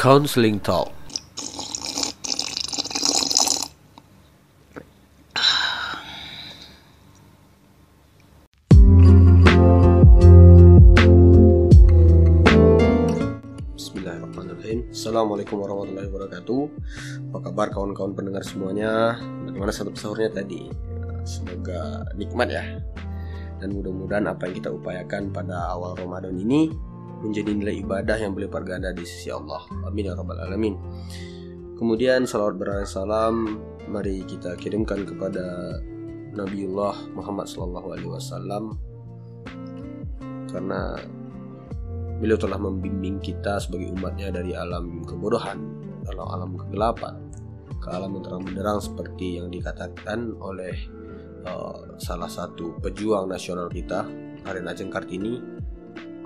Counseling Talk. Assalamualaikum warahmatullahi wabarakatuh. Apa kabar kawan-kawan pendengar semuanya? Bagaimana satu sahurnya tadi? Semoga nikmat ya. Dan mudah-mudahan apa yang kita upayakan pada awal Ramadan ini Menjadi nilai ibadah yang berlipat ganda di sisi Allah. Amin ya rabbal alamin. Kemudian salawat berat salam Mari kita kirimkan kepada Nabiullah Muhammad Sallallahu Alaihi Wasallam. Karena beliau telah membimbing kita sebagai umatnya dari alam kebodohan, dalam alam kegelapan, ke alam yang terang benderang seperti yang dikatakan oleh uh, salah satu pejuang nasional kita, Karen Ajeng Kartini,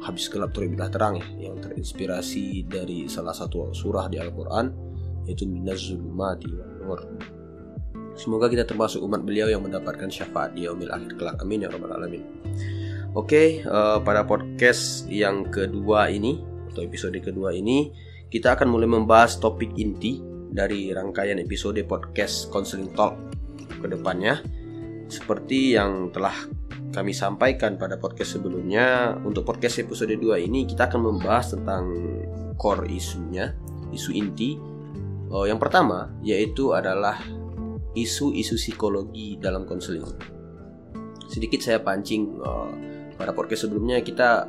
habis gelap terbitlah terang ya, yang terinspirasi dari salah satu surah di Al-Quran, yaitu Minaz Zulumati Nur. Semoga kita termasuk umat beliau yang mendapatkan syafaat di yaumil akhir kelak. Amin ya rabbal alamin. Oke, uh, pada podcast yang kedua ini atau episode kedua ini kita akan mulai membahas topik inti dari rangkaian episode podcast Counseling Talk ke depannya. Seperti yang telah kami sampaikan pada podcast sebelumnya, untuk podcast episode 2 ini kita akan membahas tentang core isunya, isu inti. Uh, yang pertama yaitu adalah isu-isu psikologi dalam konseling. Sedikit saya pancing uh, pada podcast sebelumnya kita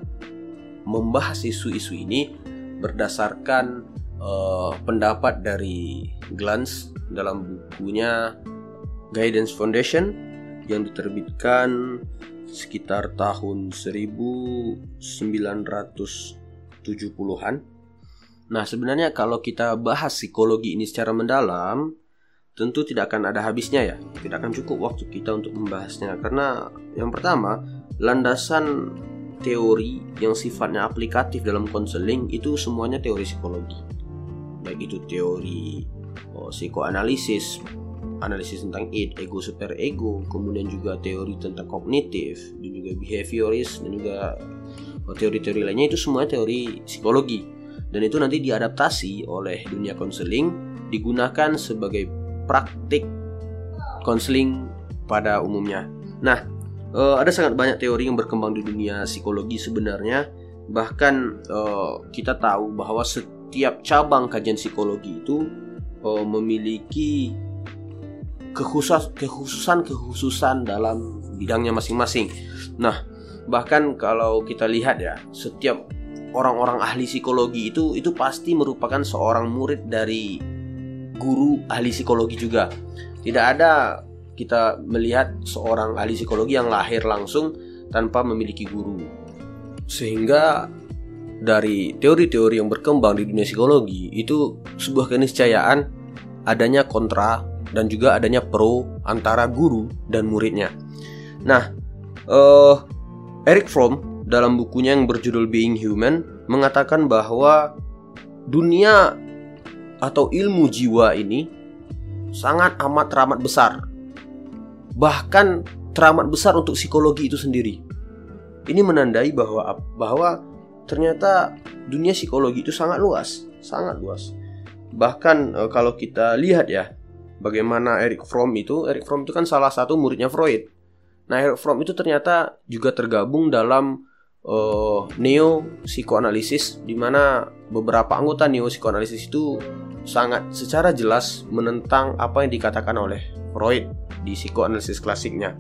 membahas isu-isu ini berdasarkan uh, pendapat dari Glance dalam bukunya Guidance Foundation yang diterbitkan sekitar tahun 1970-an. Nah, sebenarnya kalau kita bahas psikologi ini secara mendalam, tentu tidak akan ada habisnya ya. Tidak akan cukup waktu kita untuk membahasnya karena yang pertama, landasan teori yang sifatnya aplikatif dalam konseling itu semuanya teori psikologi. Baik itu teori oh, psikoanalisis, analisis tentang id, ego, super ego, kemudian juga teori tentang kognitif, dan juga behavioris dan juga oh, teori-teori lainnya itu semua teori psikologi. Dan itu nanti diadaptasi oleh dunia konseling digunakan sebagai praktik konseling pada umumnya. Nah, uh, ada sangat banyak teori yang berkembang di dunia psikologi sebenarnya. Bahkan uh, kita tahu bahwa setiap cabang kajian psikologi itu uh, memiliki kekhusus kekhususan kekhususan dalam bidangnya masing-masing. Nah, bahkan kalau kita lihat ya, setiap orang-orang ahli psikologi itu itu pasti merupakan seorang murid dari guru ahli psikologi juga. Tidak ada kita melihat seorang ahli psikologi yang lahir langsung tanpa memiliki guru. Sehingga dari teori-teori yang berkembang di dunia psikologi itu sebuah keniscayaan adanya kontra dan juga adanya pro antara guru dan muridnya. Nah, uh, Eric Fromm dalam bukunya yang berjudul Being Human mengatakan bahwa dunia atau ilmu jiwa ini sangat amat teramat besar. Bahkan teramat besar untuk psikologi itu sendiri. Ini menandai bahwa bahwa ternyata dunia psikologi itu sangat luas, sangat luas. Bahkan e, kalau kita lihat ya, bagaimana Eric Fromm itu, Eric Fromm itu kan salah satu muridnya Freud. Nah, Eric Fromm itu ternyata juga tergabung dalam uh, neo psikoanalisis di mana beberapa anggota neo psikoanalisis itu sangat secara jelas menentang apa yang dikatakan oleh Freud di psikoanalisis klasiknya.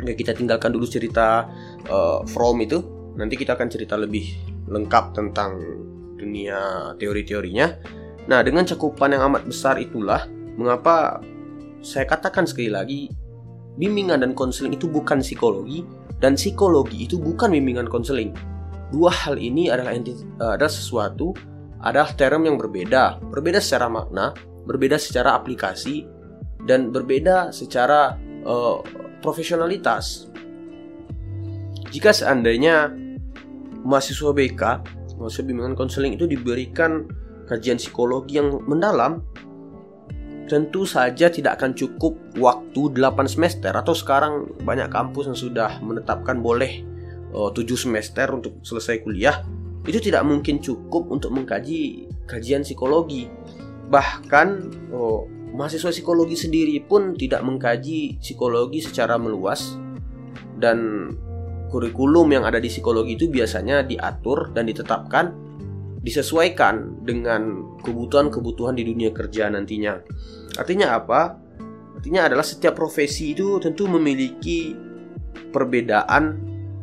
Ya, kita tinggalkan dulu cerita uh, Fromm itu, nanti kita akan cerita lebih lengkap tentang dunia teori-teorinya. Nah, dengan cakupan yang amat besar itulah mengapa saya katakan sekali lagi bimbingan dan konseling itu bukan psikologi, dan psikologi itu bukan bimbingan konseling. Dua hal ini adalah uh, adalah sesuatu adalah term yang berbeda, berbeda secara makna, berbeda secara aplikasi, dan berbeda secara uh, profesionalitas. Jika seandainya mahasiswa BK, mahasiswa bimbingan konseling itu diberikan kajian psikologi yang mendalam, tentu saja tidak akan cukup waktu 8 semester atau sekarang banyak kampus yang sudah menetapkan boleh uh, 7 semester untuk selesai kuliah itu tidak mungkin cukup untuk mengkaji kajian psikologi. Bahkan oh, mahasiswa psikologi sendiri pun tidak mengkaji psikologi secara meluas dan kurikulum yang ada di psikologi itu biasanya diatur dan ditetapkan disesuaikan dengan kebutuhan-kebutuhan di dunia kerja nantinya. Artinya apa? Artinya adalah setiap profesi itu tentu memiliki perbedaan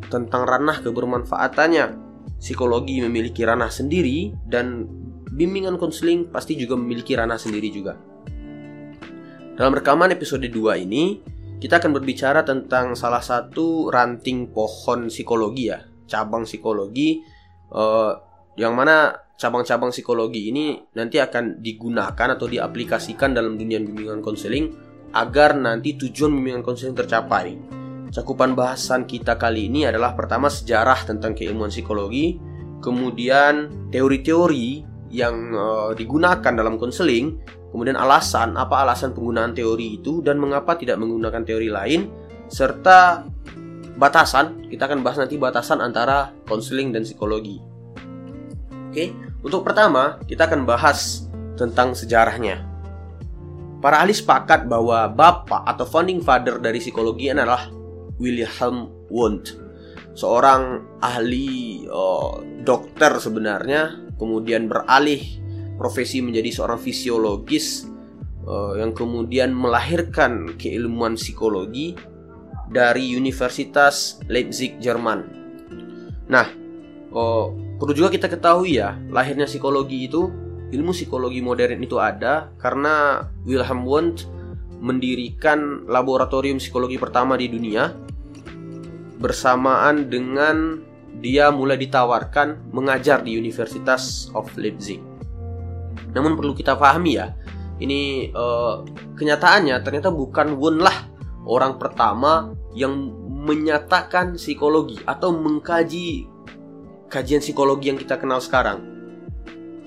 tentang ranah kebermanfaatannya. Psikologi memiliki ranah sendiri dan bimbingan konseling pasti juga memiliki ranah sendiri juga. Dalam rekaman episode 2 ini, kita akan berbicara tentang salah satu ranting pohon psikologi ya, cabang psikologi uh, yang mana cabang-cabang psikologi ini nanti akan digunakan atau diaplikasikan dalam dunia bimbingan konseling agar nanti tujuan bimbingan konseling tercapai. Cakupan bahasan kita kali ini adalah pertama sejarah tentang keilmuan psikologi, kemudian teori-teori yang uh, digunakan dalam konseling, kemudian alasan apa alasan penggunaan teori itu dan mengapa tidak menggunakan teori lain serta batasan kita akan bahas nanti batasan antara konseling dan psikologi oke? Untuk pertama kita akan bahas tentang sejarahnya. Para ahli sepakat bahwa bapak atau founding father dari psikologi adalah Wilhelm Wundt. Seorang ahli uh, dokter sebenarnya kemudian beralih profesi menjadi seorang fisiologis uh, yang kemudian melahirkan keilmuan psikologi dari Universitas Leipzig Jerman. Nah, uh, perlu juga kita ketahui ya, lahirnya psikologi itu ilmu psikologi modern itu ada karena Wilhelm Wundt mendirikan laboratorium psikologi pertama di dunia bersamaan dengan dia mulai ditawarkan mengajar di Universitas of Leipzig. Namun perlu kita pahami ya, ini uh, kenyataannya ternyata bukan Wun lah orang pertama yang menyatakan psikologi atau mengkaji kajian psikologi yang kita kenal sekarang.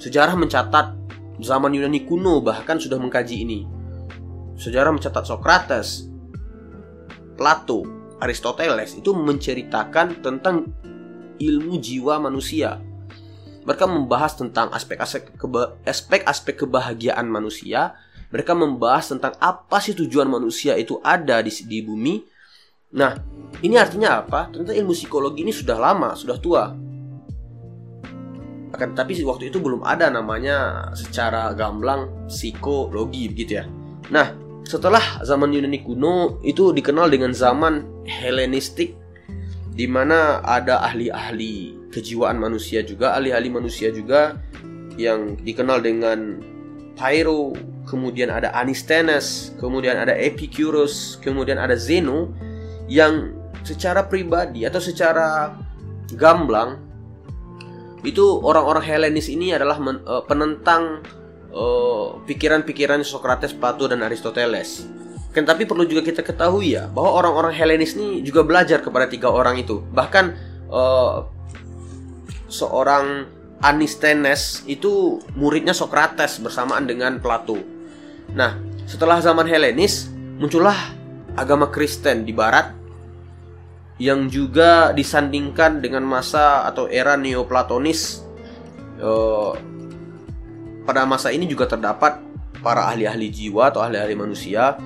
Sejarah mencatat zaman Yunani kuno bahkan sudah mengkaji ini. Sejarah mencatat Socrates, Plato, Aristoteles itu menceritakan tentang ilmu jiwa manusia mereka membahas tentang aspek-aspek aspek-aspek kebahagiaan manusia. Mereka membahas tentang apa sih tujuan manusia itu ada di, di bumi. Nah, ini artinya apa? Ternyata ilmu psikologi ini sudah lama, sudah tua. Akan tapi waktu itu belum ada namanya secara gamblang psikologi begitu ya. Nah, setelah zaman Yunani kuno itu dikenal dengan zaman Helenistik di mana ada ahli-ahli kejiwaan manusia juga, ahli-ahli manusia juga yang dikenal dengan Pyro, kemudian ada Anistenes, kemudian ada Epicurus, kemudian ada Zeno yang secara pribadi atau secara gamblang itu orang-orang Helenis ini adalah men, uh, penentang uh, pikiran-pikiran Socrates, Plato dan Aristoteles. Kan tapi perlu juga kita ketahui ya bahwa orang-orang Helenis ini juga belajar kepada tiga orang itu. Bahkan uh, seorang Anistenes itu muridnya Socrates bersamaan dengan Plato. Nah, setelah zaman Helenis muncullah agama Kristen di barat yang juga disandingkan dengan masa atau era Neoplatonis. Uh, pada masa ini juga terdapat para ahli-ahli jiwa atau ahli-ahli manusia.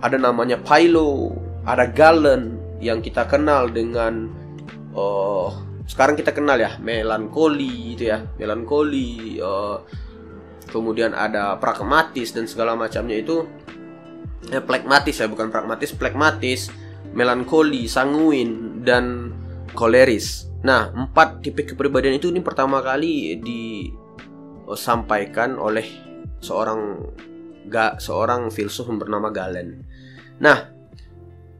Ada namanya Philo, ada Galen yang kita kenal dengan uh, sekarang kita kenal ya melankoli itu ya melankoli uh, kemudian ada pragmatis dan segala macamnya itu ya plekmatis ya bukan pragmatis plekmatis melankoli sanguin dan koleris. Nah empat tipe kepribadian itu ini pertama kali disampaikan oleh seorang gak seorang filsuf bernama Galen. Nah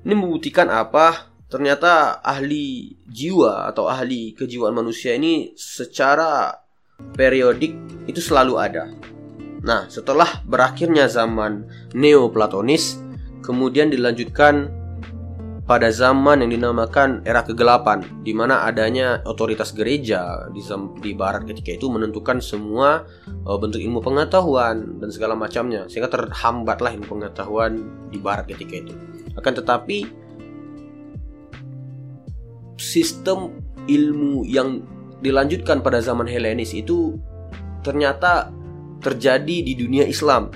ini membuktikan apa? Ternyata ahli jiwa atau ahli kejiwaan manusia ini secara periodik itu selalu ada. Nah, setelah berakhirnya zaman Neoplatonis, kemudian dilanjutkan pada zaman yang dinamakan era kegelapan, di mana adanya otoritas gereja di, di barat ketika itu menentukan semua uh, bentuk ilmu pengetahuan dan segala macamnya, sehingga terhambatlah ilmu pengetahuan di barat ketika itu. Akan tetapi sistem ilmu yang dilanjutkan pada zaman Helenis itu ternyata terjadi di dunia Islam.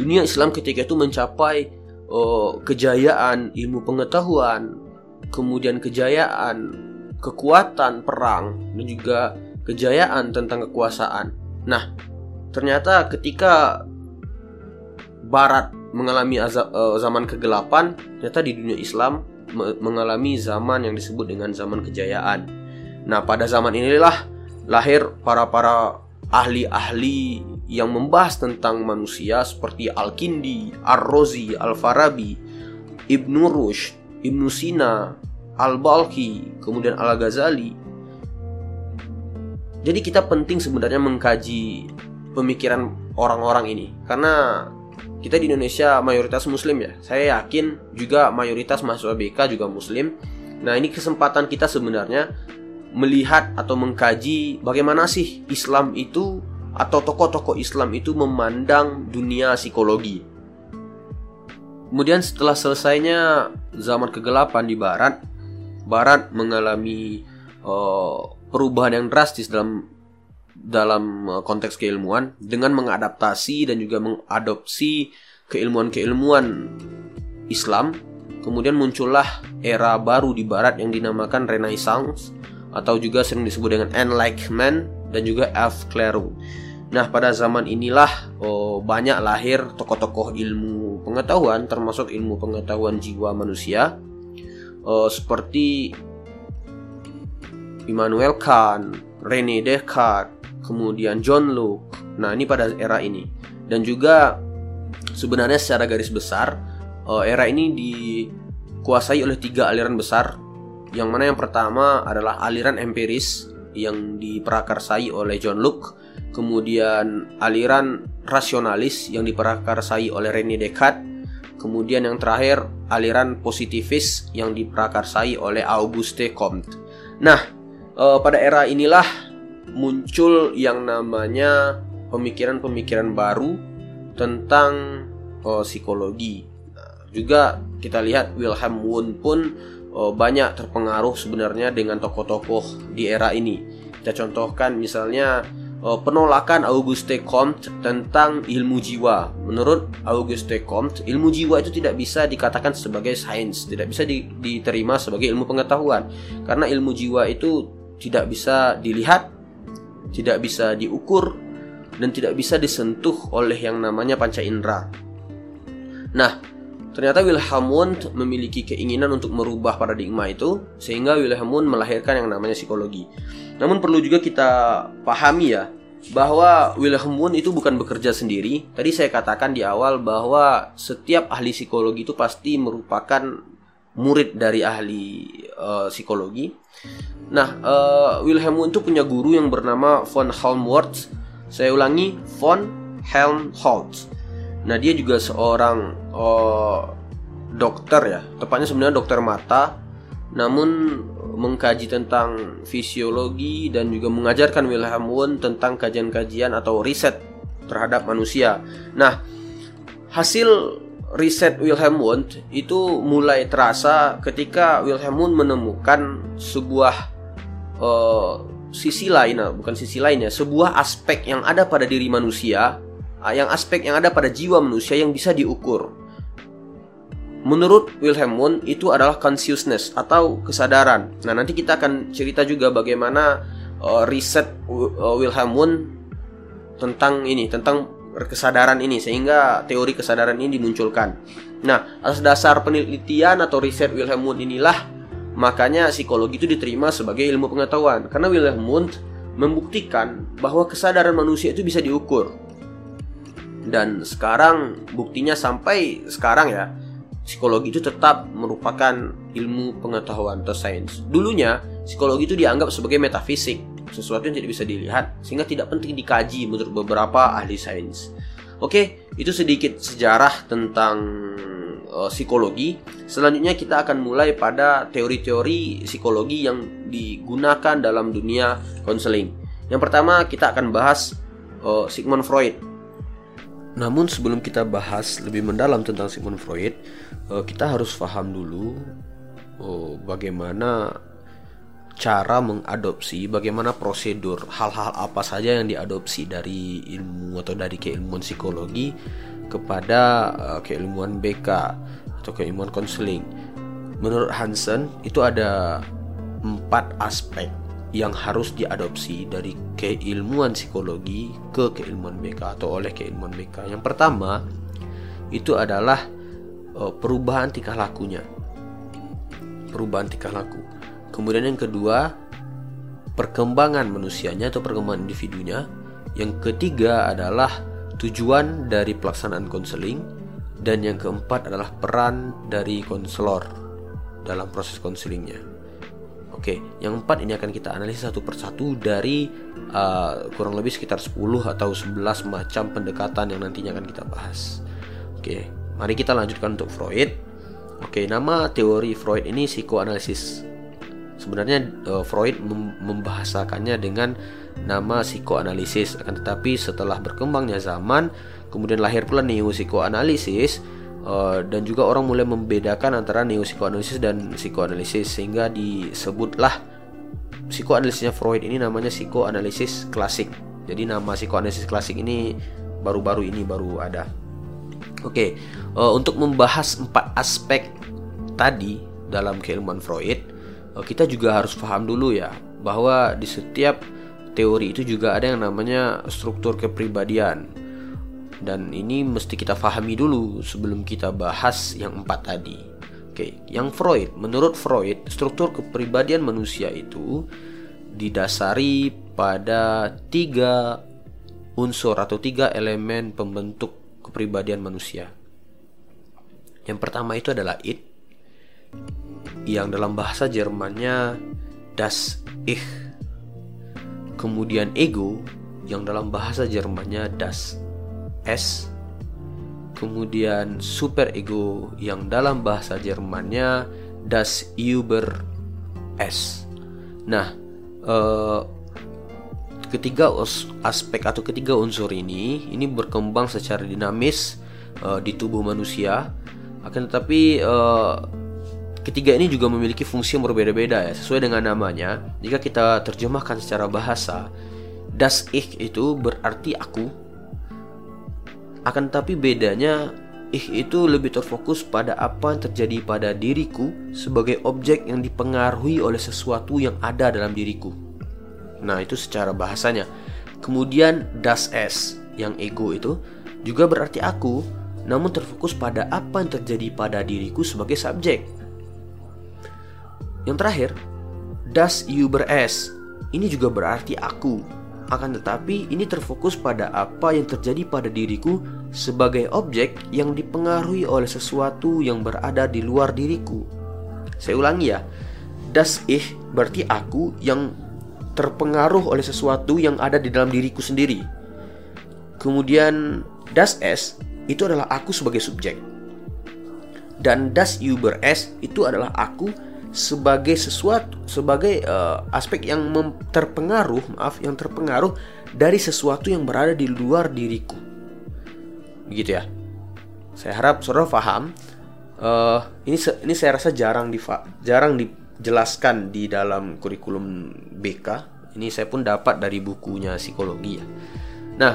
Dunia Islam ketika itu mencapai uh, kejayaan ilmu pengetahuan, kemudian kejayaan kekuatan perang dan juga kejayaan tentang kekuasaan. Nah, ternyata ketika Barat mengalami azab, uh, zaman kegelapan, ternyata di dunia Islam mengalami zaman yang disebut dengan zaman kejayaan. Nah, pada zaman inilah lahir para-para ahli-ahli yang membahas tentang manusia seperti Al-Kindi, Ar-Razi, Al-Farabi, Ibnu Rushd, Ibnu Sina, Al-Balkhi, kemudian Al-Ghazali. Jadi kita penting sebenarnya mengkaji pemikiran orang-orang ini karena kita di Indonesia mayoritas muslim ya. Saya yakin juga mayoritas mahasiswa BK juga muslim. Nah, ini kesempatan kita sebenarnya melihat atau mengkaji bagaimana sih Islam itu atau tokoh-tokoh Islam itu memandang dunia psikologi. Kemudian setelah selesainya zaman kegelapan di barat, barat mengalami uh, perubahan yang drastis dalam dalam uh, konteks keilmuan dengan mengadaptasi dan juga mengadopsi keilmuan-keilmuan Islam. Kemudian muncullah era baru di barat yang dinamakan Renaissance atau juga sering disebut dengan Enlightenment dan juga Aufklärung. Nah, pada zaman inilah oh, banyak lahir tokoh-tokoh ilmu pengetahuan termasuk ilmu pengetahuan jiwa manusia oh, seperti Immanuel Kant, René Descartes, kemudian John Locke. Nah, ini pada era ini. Dan juga sebenarnya secara garis besar uh, era ini dikuasai oleh tiga aliran besar. Yang mana yang pertama adalah aliran empiris yang diperakarsai oleh John Locke, kemudian aliran rasionalis yang diperakarsai oleh René Descartes, kemudian yang terakhir aliran positivis yang diperakarsai oleh Auguste Comte. Nah, uh, pada era inilah muncul yang namanya pemikiran-pemikiran baru tentang oh, psikologi. Nah, juga kita lihat Wilhelm Wundt pun oh, banyak terpengaruh sebenarnya dengan tokoh-tokoh di era ini. Kita contohkan misalnya oh, penolakan Auguste Comte tentang ilmu jiwa. Menurut Auguste Comte, ilmu jiwa itu tidak bisa dikatakan sebagai sains, tidak bisa di, diterima sebagai ilmu pengetahuan karena ilmu jiwa itu tidak bisa dilihat, tidak bisa diukur dan tidak bisa disentuh oleh yang namanya panca indera. Nah, ternyata Wilhelm Wundt memiliki keinginan untuk merubah paradigma itu sehingga Wilhelm Wundt melahirkan yang namanya psikologi. Namun perlu juga kita pahami ya bahwa Wilhelm Wundt itu bukan bekerja sendiri. Tadi saya katakan di awal bahwa setiap ahli psikologi itu pasti merupakan murid dari ahli uh, psikologi. Nah, uh, Wilhelm Wundt itu punya guru yang bernama von Helmholtz. Saya ulangi, von Helmholtz. Nah, dia juga seorang uh, dokter ya, tepatnya sebenarnya dokter mata, namun mengkaji tentang fisiologi dan juga mengajarkan Wilhelm Wundt tentang kajian-kajian atau riset terhadap manusia. Nah, hasil riset Wilhelm Wundt itu mulai terasa ketika Wilhelm Wundt menemukan sebuah uh, sisi lain, bukan sisi lainnya, sebuah aspek yang ada pada diri manusia, uh, yang aspek yang ada pada jiwa manusia yang bisa diukur. Menurut Wilhelm Wundt itu adalah consciousness atau kesadaran. Nah nanti kita akan cerita juga bagaimana uh, riset uh, Wilhelm Wundt tentang ini, tentang kesadaran ini sehingga teori kesadaran ini dimunculkan. Nah, atas dasar penelitian atau riset Wilhelm Wundt inilah makanya psikologi itu diterima sebagai ilmu pengetahuan karena Wilhelm Wundt membuktikan bahwa kesadaran manusia itu bisa diukur. Dan sekarang buktinya sampai sekarang ya, psikologi itu tetap merupakan ilmu pengetahuan atau sains. Dulunya psikologi itu dianggap sebagai metafisik sesuatu yang tidak bisa dilihat sehingga tidak penting dikaji menurut beberapa ahli sains. Oke, itu sedikit sejarah tentang uh, psikologi. Selanjutnya kita akan mulai pada teori-teori psikologi yang digunakan dalam dunia konseling. Yang pertama kita akan bahas uh, Sigmund Freud. Namun sebelum kita bahas lebih mendalam tentang Sigmund Freud, uh, kita harus paham dulu uh, bagaimana cara mengadopsi bagaimana prosedur hal-hal apa saja yang diadopsi dari ilmu atau dari keilmuan psikologi kepada uh, keilmuan BK atau keilmuan konseling. Menurut Hansen itu ada empat aspek yang harus diadopsi dari keilmuan psikologi ke keilmuan BK atau oleh keilmuan BK. Yang pertama itu adalah uh, perubahan tingkah lakunya. Perubahan tingkah laku. Kemudian yang kedua, perkembangan manusianya atau perkembangan individunya. Yang ketiga adalah tujuan dari pelaksanaan konseling dan yang keempat adalah peran dari konselor dalam proses konselingnya. Oke, yang empat ini akan kita analisis satu persatu dari uh, kurang lebih sekitar 10 atau 11 macam pendekatan yang nantinya akan kita bahas. Oke, mari kita lanjutkan untuk Freud. Oke, nama teori Freud ini psikoanalisis. Sebenarnya uh, Freud mem membahasakannya dengan nama psikoanalisis, akan tetapi setelah berkembangnya zaman, kemudian lahir pula neo psikoanalisis uh, dan juga orang mulai membedakan antara neo psikoanalisis dan psikoanalisis sehingga disebutlah psikoanalisisnya Freud ini namanya psikoanalisis klasik. Jadi nama psikoanalisis klasik ini baru-baru ini baru ada. Oke, uh, untuk membahas empat aspek tadi dalam keilmuan Freud, Eh, kita juga harus paham dulu ya bahwa di setiap teori itu juga ada yang namanya struktur kepribadian dan ini mesti kita pahami dulu sebelum kita bahas yang empat tadi. Oke, yang Freud, menurut Freud, struktur kepribadian manusia itu didasari pada tiga unsur atau tiga elemen pembentuk kepribadian manusia. Yang pertama itu adalah id, yang dalam bahasa Jermannya das Ich. Kemudian ego yang dalam bahasa Jermannya das S. Kemudian super ego yang dalam bahasa Jermannya das Über S. Nah, eh, ketiga aspek atau ketiga unsur ini ini berkembang secara dinamis eh, di tubuh manusia. Akan tetapi eh, Ketiga ini juga memiliki fungsi yang berbeda-beda ya, sesuai dengan namanya. Jika kita terjemahkan secara bahasa, das ich itu berarti aku. Akan tetapi bedanya ich itu lebih terfokus pada apa yang terjadi pada diriku sebagai objek yang dipengaruhi oleh sesuatu yang ada dalam diriku. Nah, itu secara bahasanya. Kemudian das es yang ego itu juga berarti aku, namun terfokus pada apa yang terjadi pada diriku sebagai subjek. Yang terakhir, das über es. Ini juga berarti aku. Akan tetapi ini terfokus pada apa yang terjadi pada diriku sebagai objek yang dipengaruhi oleh sesuatu yang berada di luar diriku. Saya ulangi ya. Das ich berarti aku yang terpengaruh oleh sesuatu yang ada di dalam diriku sendiri. Kemudian das es itu adalah aku sebagai subjek. Dan das über es itu adalah aku sebagai sesuatu sebagai uh, aspek yang terpengaruh maaf yang terpengaruh dari sesuatu yang berada di luar diriku. Begitu ya. Saya harap saudara paham uh, ini ini saya rasa jarang di jarang dijelaskan di dalam kurikulum BK ini saya pun dapat dari bukunya psikologi ya. Nah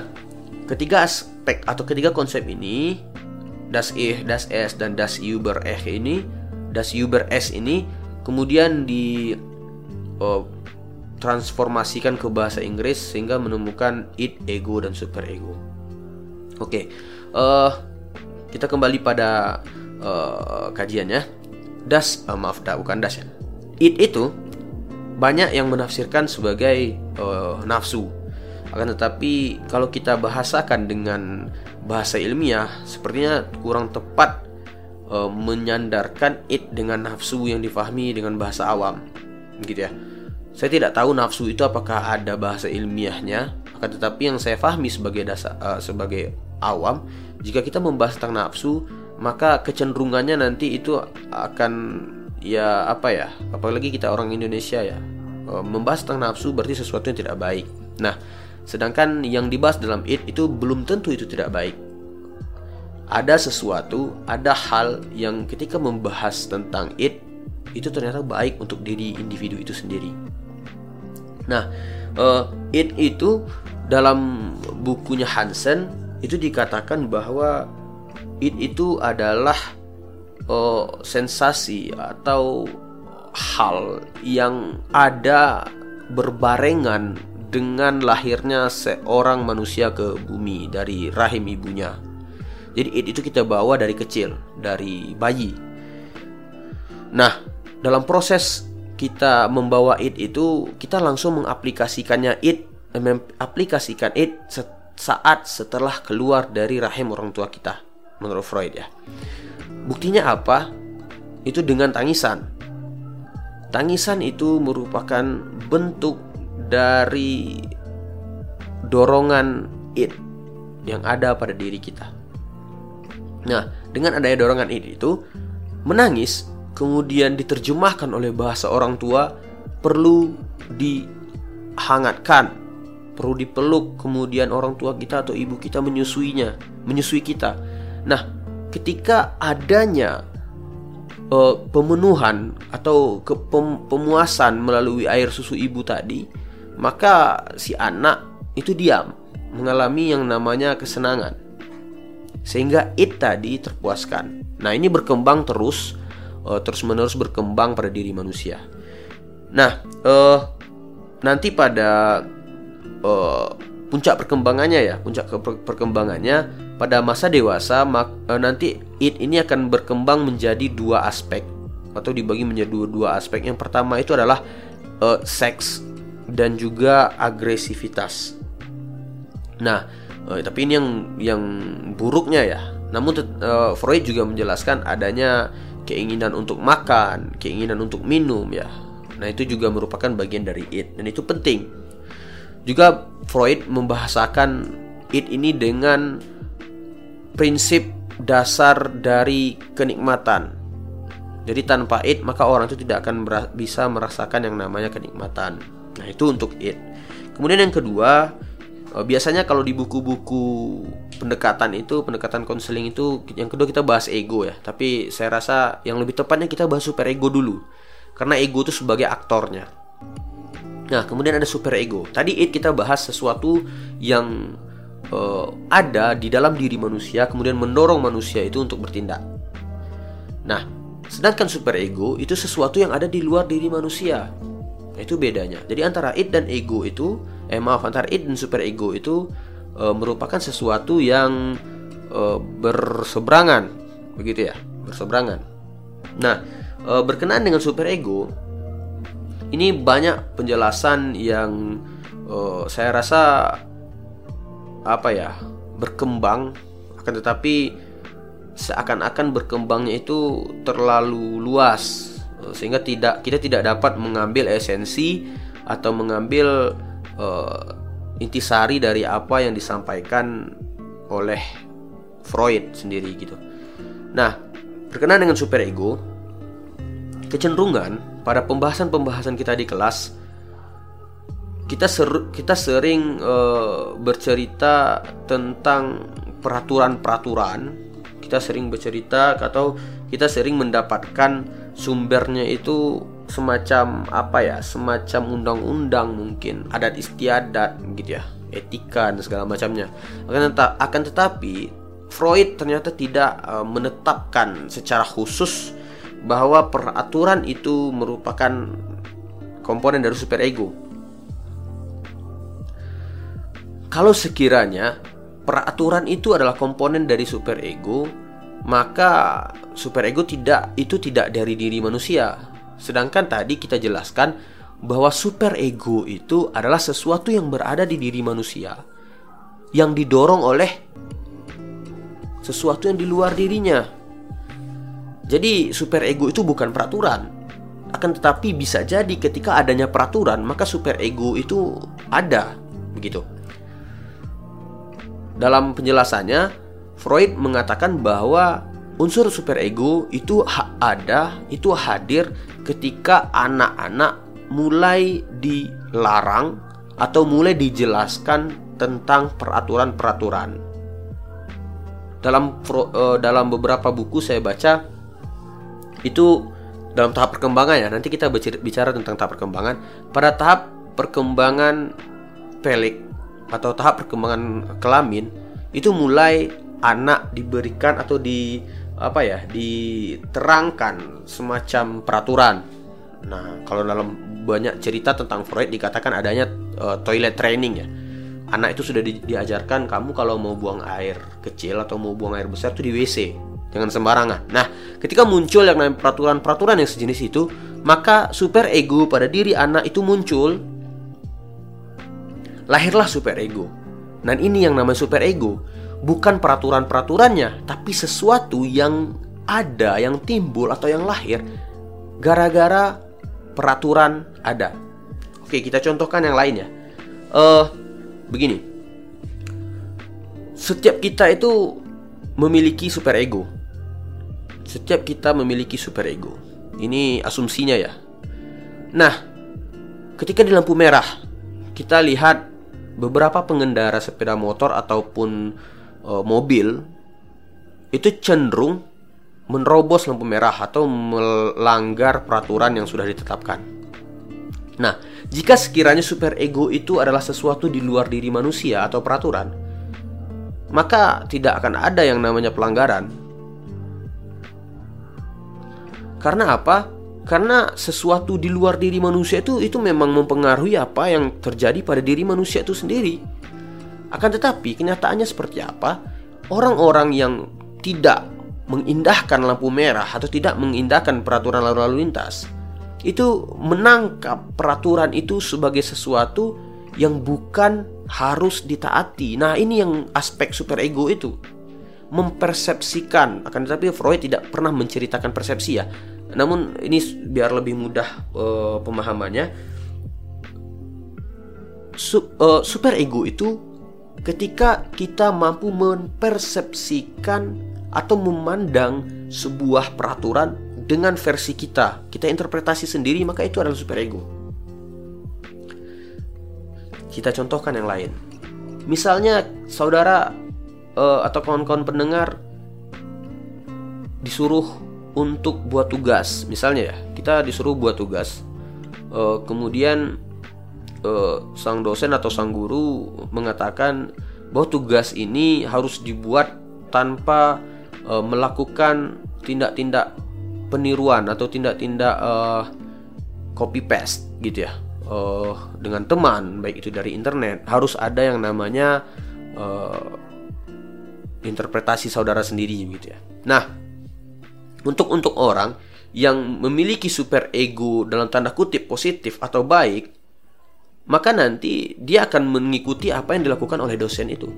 ketiga aspek atau ketiga konsep ini das ich das es dan das über eh ini das über es ini kemudian di uh, transformasikan ke bahasa Inggris sehingga menemukan id, ego dan super ego. Oke, okay. uh, kita kembali pada uh, kajiannya. Das, uh, maaf, dah bukan das ya. Id itu banyak yang menafsirkan sebagai uh, nafsu. Akan tetapi kalau kita bahasakan dengan bahasa ilmiah, sepertinya kurang tepat uh, menyandarkan it dengan nafsu yang difahami dengan bahasa awam. Gitu ya. Saya tidak tahu nafsu itu apakah ada bahasa ilmiahnya akan tetapi yang saya fahami sebagai dasar uh, sebagai awam jika kita membahas tentang nafsu maka kecenderungannya nanti itu akan ya apa ya apalagi kita orang Indonesia ya uh, membahas tentang nafsu berarti sesuatu yang tidak baik. Nah sedangkan yang dibahas dalam it itu belum tentu itu tidak baik ada sesuatu, ada hal yang ketika membahas tentang it itu ternyata baik untuk diri individu itu sendiri. Nah, uh, it itu dalam bukunya Hansen itu dikatakan bahwa it itu adalah uh, sensasi atau hal yang ada berbarengan dengan lahirnya seorang manusia ke bumi dari rahim ibunya. Jadi it itu kita bawa dari kecil, dari bayi. Nah, dalam proses kita membawa it itu kita langsung mengaplikasikannya it mengaplikasikan it saat setelah keluar dari rahim orang tua kita menurut Freud ya. Buktinya apa? Itu dengan tangisan. Tangisan itu merupakan bentuk dari dorongan it yang ada pada diri kita. Nah, dengan adanya dorongan it itu, menangis kemudian diterjemahkan oleh bahasa orang tua perlu dihangatkan, perlu dipeluk, kemudian orang tua kita atau ibu kita menyusuinya, menyusui kita. Nah, ketika adanya uh, pemenuhan atau pemuasan melalui air susu ibu tadi, maka si anak itu diam, mengalami yang namanya kesenangan. Sehingga it tadi terpuaskan. Nah, ini berkembang terus uh, terus-menerus berkembang pada diri manusia. Nah, uh, nanti pada uh, puncak perkembangannya ya, puncak perkembangannya pada masa dewasa mak, uh, nanti it ini akan berkembang menjadi dua aspek atau dibagi menjadi dua, dua aspek. Yang pertama itu adalah uh, seks dan juga agresivitas. Nah, uh, tapi ini yang yang buruknya ya. Namun uh, Freud juga menjelaskan adanya keinginan untuk makan, keinginan untuk minum ya. Nah, itu juga merupakan bagian dari it dan itu penting. Juga Freud membahasakan it ini dengan prinsip dasar dari kenikmatan. Jadi tanpa it maka orang itu tidak akan bisa merasakan yang namanya kenikmatan. Nah, itu untuk it. Kemudian yang kedua, biasanya kalau di buku-buku pendekatan itu, pendekatan konseling itu yang kedua kita bahas ego ya. Tapi saya rasa yang lebih tepatnya kita bahas super ego dulu. Karena ego itu sebagai aktornya. Nah, kemudian ada super ego. Tadi it kita bahas sesuatu yang uh, ada di dalam diri manusia kemudian mendorong manusia itu untuk bertindak. Nah, sedangkan super ego itu sesuatu yang ada di luar diri manusia. Itu bedanya. Jadi antara it dan ego itu, eh maaf antara it dan super ego itu e, merupakan sesuatu yang e, berseberangan, begitu ya, berseberangan. Nah, e, berkenaan dengan super ego, ini banyak penjelasan yang e, saya rasa apa ya berkembang, akan tetapi seakan-akan berkembangnya itu terlalu luas. Sehingga tidak kita tidak dapat mengambil esensi atau mengambil uh, intisari dari apa yang disampaikan oleh Freud sendiri gitu. Nah, berkenaan dengan superego, kecenderungan pada pembahasan-pembahasan kita di kelas kita ser kita sering uh, bercerita tentang peraturan-peraturan, kita sering bercerita atau kita sering mendapatkan sumbernya itu semacam apa ya semacam undang-undang mungkin adat istiadat gitu ya etika dan segala macamnya akan tetap akan tetapi Freud ternyata tidak uh, menetapkan secara khusus bahwa peraturan itu merupakan komponen dari superego kalau sekiranya peraturan itu adalah komponen dari superego maka superego tidak itu tidak dari diri manusia. Sedangkan tadi kita jelaskan bahwa superego itu adalah sesuatu yang berada di diri manusia yang didorong oleh sesuatu yang di luar dirinya. Jadi superego itu bukan peraturan. Akan tetapi bisa jadi ketika adanya peraturan maka superego itu ada begitu. Dalam penjelasannya Freud mengatakan bahwa unsur superego itu ada, itu hadir ketika anak-anak mulai dilarang atau mulai dijelaskan tentang peraturan-peraturan. Dalam uh, dalam beberapa buku saya baca itu dalam tahap perkembangan ya. Nanti kita bicara tentang tahap perkembangan. Pada tahap perkembangan pelik atau tahap perkembangan kelamin itu mulai anak diberikan atau di apa ya diterangkan semacam peraturan. Nah, kalau dalam banyak cerita tentang Freud dikatakan adanya uh, toilet training ya. Anak itu sudah di, diajarkan kamu kalau mau buang air kecil atau mau buang air besar itu di WC, jangan sembarangan. Nah, ketika muncul yang namanya peraturan-peraturan yang sejenis itu, maka super ego pada diri anak itu muncul. Lahirlah super ego. Dan ini yang namanya super ego bukan peraturan-peraturannya, tapi sesuatu yang ada, yang timbul atau yang lahir gara-gara peraturan ada. Oke, kita contohkan yang lain ya. Uh, begini, setiap kita itu memiliki super ego. Setiap kita memiliki super ego. Ini asumsinya ya. Nah, ketika di lampu merah, kita lihat beberapa pengendara sepeda motor ataupun uh, mobil itu cenderung menerobos lampu merah atau melanggar peraturan yang sudah ditetapkan. Nah, jika sekiranya super ego itu adalah sesuatu di luar diri manusia atau peraturan, maka tidak akan ada yang namanya pelanggaran. Karena apa? Karena sesuatu di luar diri manusia itu itu memang mempengaruhi apa yang terjadi pada diri manusia itu sendiri. Akan tetapi kenyataannya seperti apa? Orang-orang yang tidak mengindahkan lampu merah atau tidak mengindahkan peraturan lalu lintas itu menangkap peraturan itu sebagai sesuatu yang bukan harus ditaati. Nah, ini yang aspek super ego itu. Mempersepsikan, akan tetapi Freud tidak pernah menceritakan persepsi ya. Namun ini biar lebih mudah uh, pemahamannya. Uh, super ego itu ketika kita mampu mempersepsikan atau memandang sebuah peraturan dengan versi kita, kita interpretasi sendiri, maka itu adalah superego. Kita contohkan yang lain. Misalnya saudara uh, atau kawan-kawan pendengar disuruh untuk buat tugas, misalnya ya, kita disuruh buat tugas. Uh, kemudian uh, sang dosen atau sang guru mengatakan bahwa tugas ini harus dibuat tanpa uh, melakukan tindak-tindak peniruan atau tindak-tindak uh, copy paste gitu ya. Uh, dengan teman baik itu dari internet. Harus ada yang namanya uh, interpretasi saudara sendiri gitu ya. Nah untuk untuk orang yang memiliki super ego dalam tanda kutip positif atau baik maka nanti dia akan mengikuti apa yang dilakukan oleh dosen itu.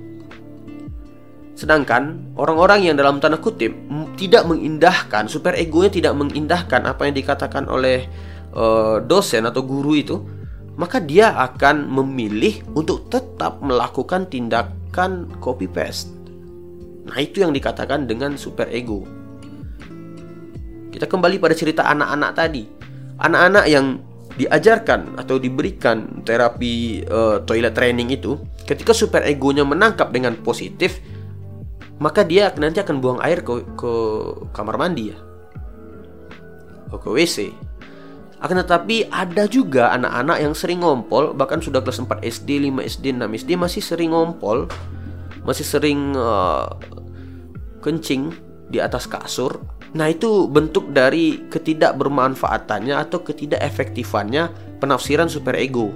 Sedangkan orang-orang yang dalam tanda kutip tidak mengindahkan, super egonya tidak mengindahkan apa yang dikatakan oleh uh, dosen atau guru itu, maka dia akan memilih untuk tetap melakukan tindakan copy paste. Nah, itu yang dikatakan dengan super ego. Kita kembali pada cerita anak-anak tadi. Anak-anak yang diajarkan atau diberikan terapi uh, toilet training itu, ketika super egonya menangkap dengan positif, maka dia nanti akan buang air ke, ke kamar mandi ya, ke WC. Akan tetapi ada juga anak-anak yang sering ngompol, bahkan sudah kelas 4 SD, 5 SD, 6 SD masih sering ngompol, masih sering uh, kencing di atas kasur Nah, itu bentuk dari ketidakbermanfaatannya atau ketidakefektifannya penafsiran super ego.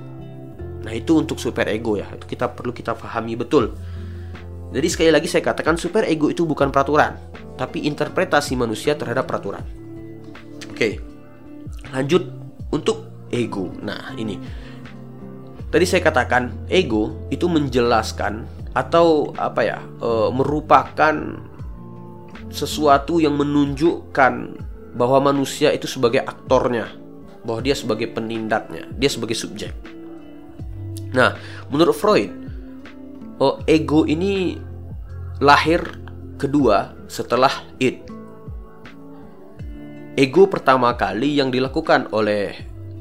Nah, itu untuk super ego ya. Itu kita perlu kita pahami betul. Jadi sekali lagi saya katakan super ego itu bukan peraturan, tapi interpretasi manusia terhadap peraturan. Oke. Lanjut untuk ego. Nah, ini. Tadi saya katakan ego itu menjelaskan atau apa ya? E, merupakan sesuatu yang menunjukkan bahwa manusia itu sebagai aktornya, bahwa dia sebagai penindaknya, dia sebagai subjek. Nah, menurut Freud, oh, ego ini lahir kedua setelah id. Ego pertama kali yang dilakukan oleh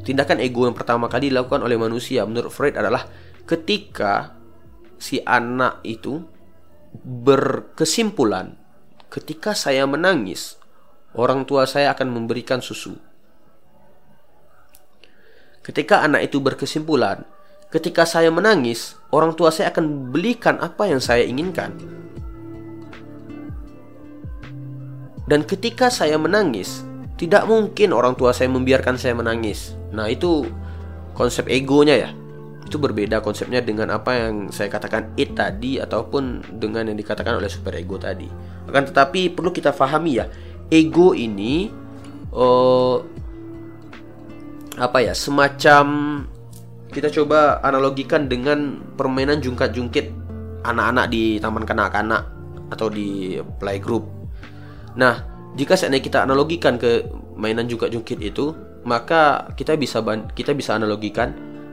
tindakan ego yang pertama kali dilakukan oleh manusia menurut Freud adalah ketika si anak itu berkesimpulan ketika saya menangis, orang tua saya akan memberikan susu. ketika anak itu berkesimpulan, ketika saya menangis, orang tua saya akan belikan apa yang saya inginkan. Dan ketika saya menangis, tidak mungkin orang tua saya membiarkan saya menangis. Nah, itu konsep egonya ya. Itu berbeda konsepnya dengan apa yang saya katakan it tadi ataupun dengan yang dikatakan oleh super ego tadi. Akan tetapi perlu kita pahami ya, ego ini uh, apa ya, semacam kita coba analogikan dengan permainan jungkat-jungkit anak-anak di taman kanak-kanak atau di playgroup Nah, jika seandainya kita analogikan ke mainan jungkit-jungkit itu, maka kita bisa kita bisa analogikan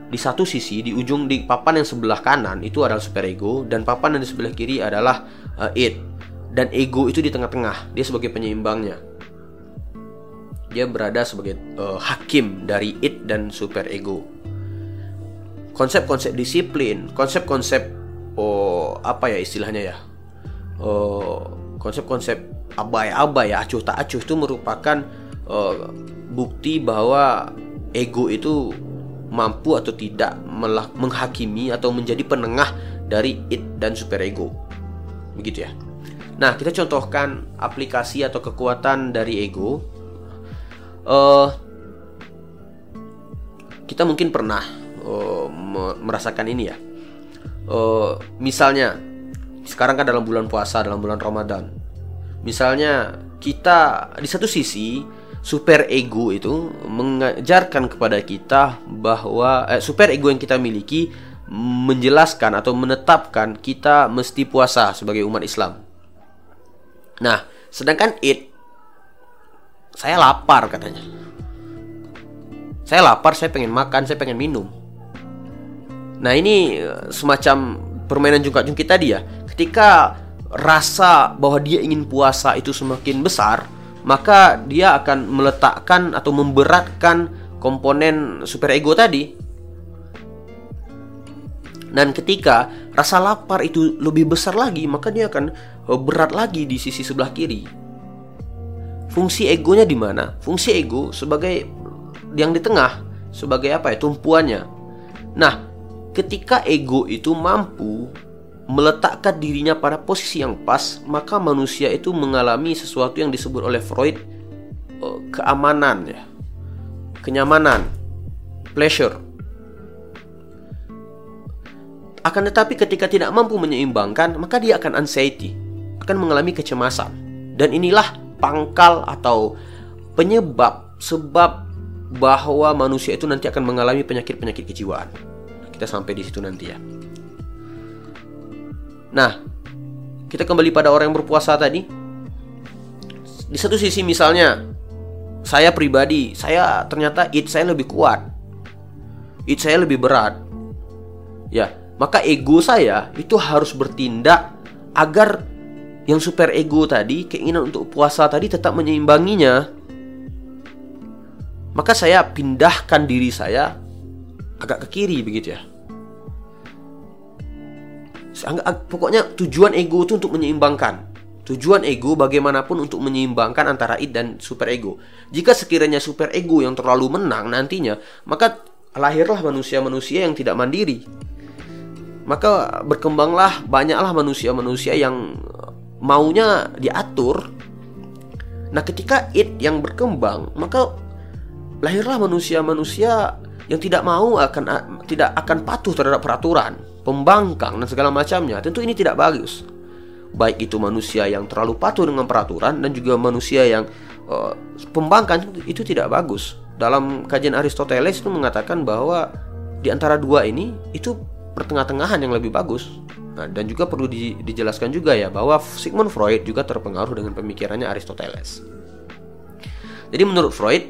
di satu sisi di ujung di papan yang sebelah kanan itu adalah super ego dan papan yang di sebelah kiri adalah uh, it. Dan ego itu di tengah-tengah, dia sebagai penyeimbangnya. Dia berada sebagai uh, hakim dari it dan super ego. Konsep-konsep disiplin, konsep-konsep oh apa ya istilahnya ya? Oh, konsep-konsep abai-abai ya acuh tak acuh itu merupakan uh, bukti bahwa ego itu mampu atau tidak menghakimi atau menjadi penengah dari it dan superego begitu ya. Nah kita contohkan aplikasi atau kekuatan dari ego. Uh, kita mungkin pernah uh, merasakan ini ya. Uh, misalnya sekarang kan dalam bulan puasa dalam bulan Ramadan. Misalnya kita di satu sisi super ego itu mengajarkan kepada kita bahwa eh, super ego yang kita miliki menjelaskan atau menetapkan kita mesti puasa sebagai umat Islam. Nah, sedangkan it saya lapar katanya. Saya lapar, saya pengen makan, saya pengen minum. Nah, ini eh, semacam permainan jungkat-jungkit tadi ya. Ketika rasa bahwa dia ingin puasa itu semakin besar, maka dia akan meletakkan atau memberatkan komponen super ego tadi. Dan ketika rasa lapar itu lebih besar lagi, maka dia akan eh, berat lagi di sisi sebelah kiri. Fungsi egonya di mana? Fungsi ego sebagai yang di tengah, sebagai apa ya? Tumpuannya. Nah, ketika ego itu mampu meletakkan dirinya pada posisi yang pas, maka manusia itu mengalami sesuatu yang disebut oleh Freud uh, keamanan ya. Kenyamanan, pleasure. Akan tetapi ketika tidak mampu menyeimbangkan, maka dia akan anxiety, akan mengalami kecemasan. Dan inilah pangkal atau penyebab sebab bahwa manusia itu nanti akan mengalami penyakit-penyakit kejiwaan. Kita sampai di situ nanti ya. Nah, kita kembali pada orang yang berpuasa tadi. Di satu sisi misalnya, saya pribadi, saya ternyata it saya lebih kuat. It saya lebih berat. Ya, maka ego saya itu harus bertindak agar yang super ego tadi, keinginan untuk puasa tadi tetap menyeimbanginya. Maka saya pindahkan diri saya agak ke kiri begitu ya pokoknya tujuan ego itu untuk menyeimbangkan. Tujuan ego bagaimanapun untuk menyeimbangkan antara id dan super ego. Jika sekiranya super ego yang terlalu menang nantinya, maka lahirlah manusia-manusia yang tidak mandiri. Maka berkembanglah banyaklah manusia-manusia yang maunya diatur. Nah, ketika id yang berkembang, maka lahirlah manusia-manusia yang tidak mau akan tidak akan patuh terhadap peraturan pembangkang dan segala macamnya, tentu ini tidak bagus. Baik itu manusia yang terlalu patuh dengan peraturan dan juga manusia yang uh, pembangkang itu tidak bagus. Dalam kajian Aristoteles itu mengatakan bahwa di antara dua ini itu pertengah-tengahan yang lebih bagus. Nah, dan juga perlu di, dijelaskan juga ya bahwa Sigmund Freud juga terpengaruh dengan pemikirannya Aristoteles. Jadi menurut Freud,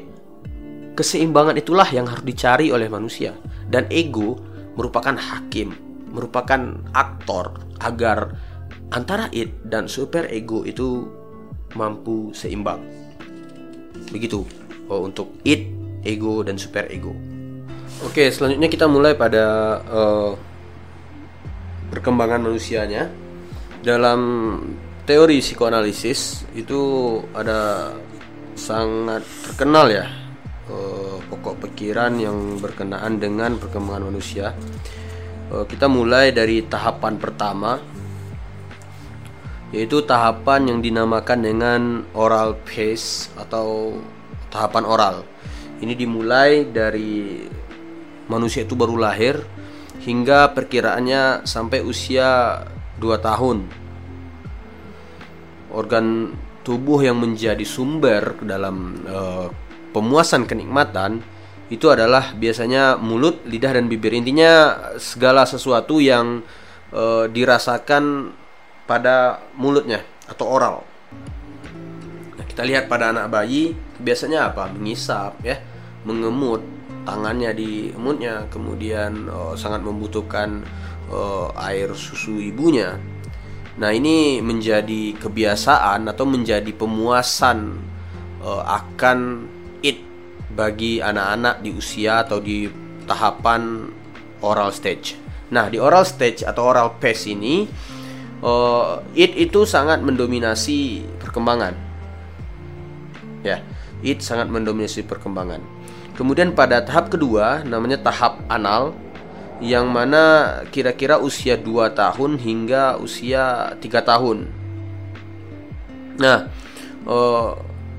keseimbangan itulah yang harus dicari oleh manusia dan ego merupakan hakim merupakan aktor agar antara it dan super ego itu mampu seimbang. Begitu oh, untuk it, ego dan super ego. Oke, selanjutnya kita mulai pada uh, perkembangan manusianya. Dalam teori psikoanalisis itu ada sangat terkenal ya uh, pokok pikiran yang berkenaan dengan perkembangan manusia. Uh, kita mulai dari tahapan pertama, yaitu tahapan yang dinamakan dengan oral phase atau tahapan oral. Ini dimulai dari manusia itu baru lahir hingga perkiraannya sampai usia 2 tahun. Organ tubuh yang menjadi sumber dalam uh, pemuasan kenikmatan itu adalah biasanya mulut, lidah dan bibir. Intinya segala sesuatu yang uh, dirasakan pada mulutnya atau oral. Nah, kita lihat pada anak bayi biasanya apa? Mengisap ya, mengemut tangannya di emutnya, kemudian uh, sangat membutuhkan uh, air susu ibunya. Nah, ini menjadi kebiasaan atau menjadi pemuasan uh, akan bagi anak-anak di usia atau di tahapan oral stage. Nah, di oral stage atau oral phase ini uh, it itu sangat mendominasi perkembangan. Ya, it sangat mendominasi perkembangan. Kemudian pada tahap kedua namanya tahap anal yang mana kira-kira usia 2 tahun hingga usia 3 tahun. Nah, uh,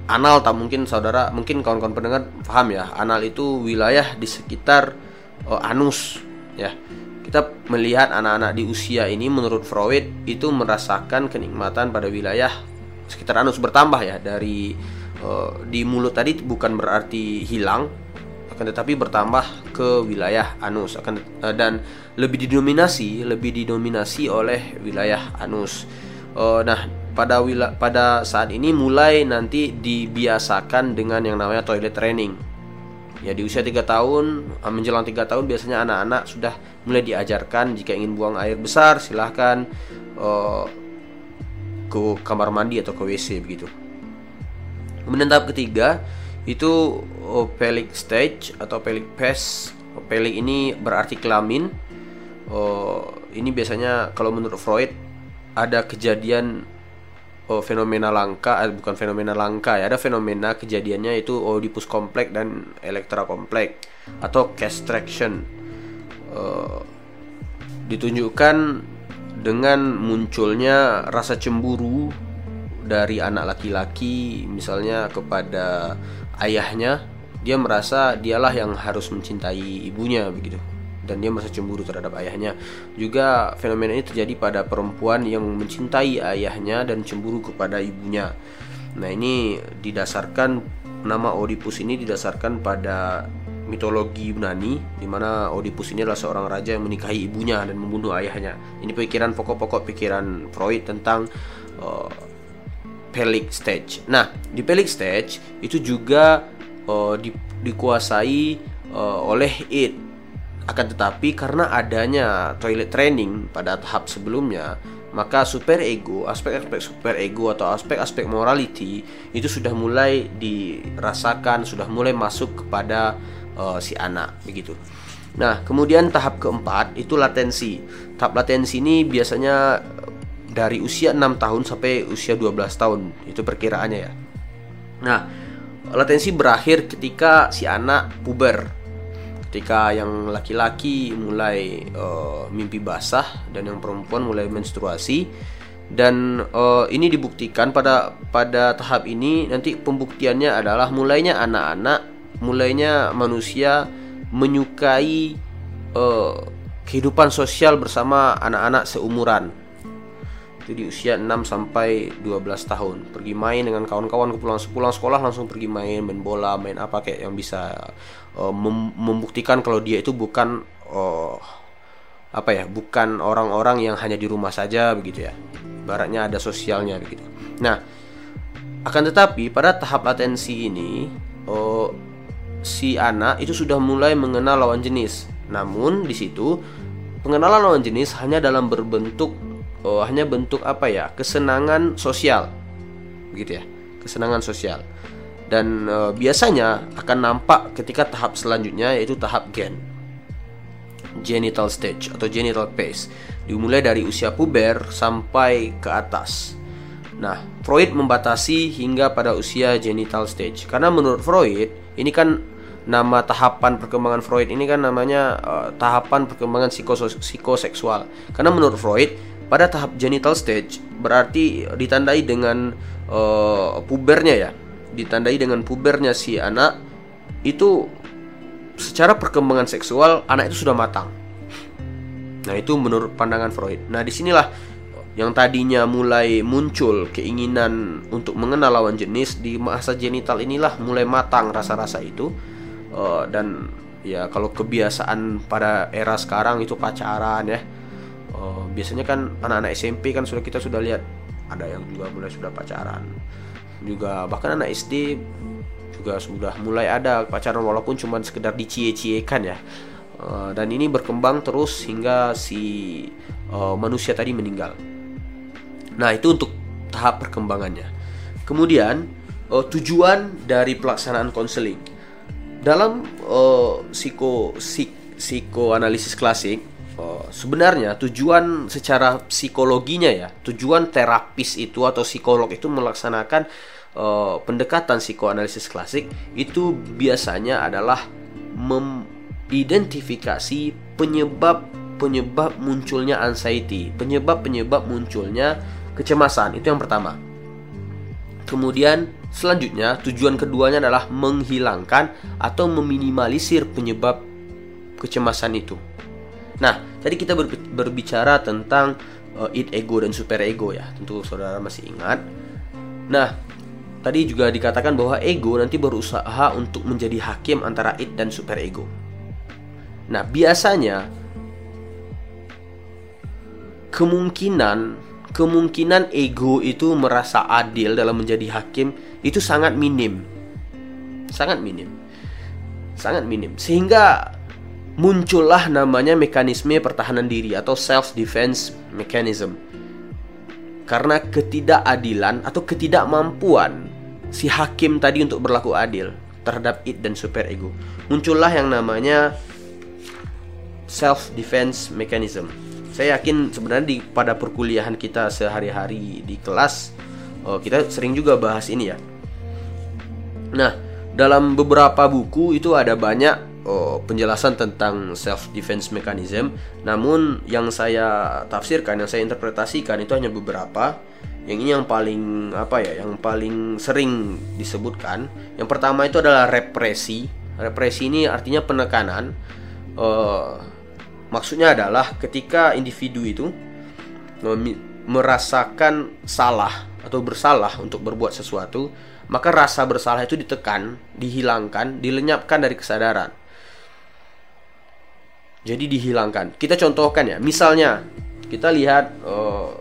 anal tak mungkin saudara, mungkin kawan-kawan pendengar paham ya, anal itu wilayah di sekitar uh, anus ya. Kita melihat anak-anak di usia ini menurut Freud itu merasakan kenikmatan pada wilayah sekitar anus. Bertambah ya dari uh, di mulut tadi bukan berarti hilang akan tetapi bertambah ke wilayah anus. Akan uh, dan lebih didominasi lebih didominasi oleh wilayah anus. Uh, nah pada wila pada saat ini mulai nanti dibiasakan dengan yang namanya toilet training Ya di usia 3 tahun ah, menjelang 3 tahun biasanya anak-anak sudah mulai diajarkan jika ingin buang air besar silahkan uh, ke kamar mandi atau ke WC begitu. Kemudian tahap ketiga itu uh, pelic stage atau pelic phase. Pelic ini berarti kelamin. Uh, ini biasanya kalau menurut Freud ada kejadian oh, fenomena langka eh, bukan fenomena langka ya ada fenomena kejadiannya itu Oedipus kompleks dan Elektra kompleks atau castraction. Uh, ditunjukkan dengan munculnya rasa cemburu dari anak laki-laki misalnya kepada ayahnya. Dia merasa dialah yang harus mencintai ibunya begitu dan dia merasa cemburu terhadap ayahnya. Juga fenomena ini terjadi pada perempuan yang mencintai ayahnya dan cemburu kepada ibunya. Nah, ini didasarkan nama Oedipus ini didasarkan pada mitologi Yunani di mana Oedipus ini adalah seorang raja yang menikahi ibunya dan membunuh ayahnya. Ini pikiran pokok-pokok pikiran Freud tentang uh, Pelic stage. Nah, di Pelic stage itu juga uh, di, dikuasai uh, oleh it akan tetapi karena adanya toilet training pada tahap sebelumnya, maka super ego, aspek-aspek super ego atau aspek-aspek morality itu sudah mulai dirasakan, sudah mulai masuk kepada uh, si anak begitu. Nah, kemudian tahap keempat itu latensi. Tahap latensi ini biasanya dari usia 6 tahun sampai usia 12 tahun. Itu perkiraannya ya. Nah, latensi berakhir ketika si anak puber ketika yang laki-laki mulai uh, mimpi basah dan yang perempuan mulai menstruasi. Dan uh, ini dibuktikan pada pada tahap ini nanti pembuktiannya adalah mulainya anak-anak mulainya manusia menyukai uh, kehidupan sosial bersama anak-anak seumuran itu di usia 6 sampai 12 tahun. Pergi main dengan kawan-kawan pulang pulang sekolah langsung pergi main main bola main apa kayak yang bisa uh, mem membuktikan kalau dia itu bukan uh, apa ya bukan orang-orang yang hanya di rumah saja begitu ya. Baratnya ada sosialnya begitu. Nah akan tetapi pada tahap latensi ini uh, si anak itu sudah mulai mengenal lawan jenis. Namun di situ pengenalan lawan jenis hanya dalam berbentuk oh, hanya bentuk apa ya? Kesenangan sosial. Begitu ya. Kesenangan sosial. Dan e, biasanya akan nampak ketika tahap selanjutnya yaitu tahap gen. Genital stage atau genital phase dimulai dari usia puber sampai ke atas. Nah Freud membatasi hingga pada usia genital stage. Karena menurut Freud ini kan 6 nama tahapan perkembangan Freud ini kan namanya uh, tahapan perkembangan psikos psikoseksual. Karena menurut Freud pada tahap genital stage berarti ditandai dengan uh, pubernya ya, ditandai dengan pubernya si anak itu secara perkembangan seksual anak itu sudah matang. Nah itu menurut pandangan Freud. Nah di sinilah yang tadinya mulai muncul keinginan untuk mengenal lawan jenis di masa genital inilah mulai matang rasa-rasa itu uh, dan ya kalau kebiasaan pada era sekarang itu pacaran ya uh, biasanya kan anak-anak SMP kan sudah kita sudah lihat ada yang juga mulai sudah pacaran juga bahkan anak SD juga sudah mulai ada pacaran walaupun cuma sekedar dicie-ciekan ya uh, dan ini berkembang terus hingga si uh, manusia tadi meninggal Nah, itu untuk tahap perkembangannya. Kemudian, uh, tujuan dari pelaksanaan konseling. Dalam uh, psiko psik, psikoanalisis klasik, uh, sebenarnya tujuan secara psikologinya ya, tujuan terapis itu atau psikolog itu melaksanakan uh, pendekatan psikoanalisis klasik itu biasanya adalah mengidentifikasi penyebab penyebab munculnya anxiety, penyebab-penyebab munculnya kecemasan itu yang pertama. Kemudian selanjutnya tujuan keduanya adalah menghilangkan atau meminimalisir penyebab kecemasan itu. Nah, tadi kita berbicara tentang uh, id ego dan super ego ya. Tentu saudara masih ingat. Nah, tadi juga dikatakan bahwa ego nanti berusaha untuk menjadi hakim antara id dan super ego. Nah, biasanya kemungkinan kemungkinan ego itu merasa adil dalam menjadi hakim itu sangat minim. Sangat minim. Sangat minim. Sehingga muncullah namanya mekanisme pertahanan diri atau self defense mechanism. Karena ketidakadilan atau ketidakmampuan si hakim tadi untuk berlaku adil terhadap it dan super ego. Muncullah yang namanya self defense mechanism saya yakin sebenarnya di pada perkuliahan kita sehari-hari di kelas oh, kita sering juga bahas ini ya. Nah, dalam beberapa buku itu ada banyak oh, penjelasan tentang self defense mechanism. Namun yang saya tafsirkan, yang saya interpretasikan itu hanya beberapa. Yang ini yang paling apa ya, yang paling sering disebutkan. Yang pertama itu adalah represi. Represi ini artinya penekanan. Uh, Maksudnya adalah ketika individu itu merasakan salah atau bersalah untuk berbuat sesuatu, maka rasa bersalah itu ditekan, dihilangkan, dilenyapkan dari kesadaran. Jadi dihilangkan. Kita contohkan ya, misalnya kita lihat uh,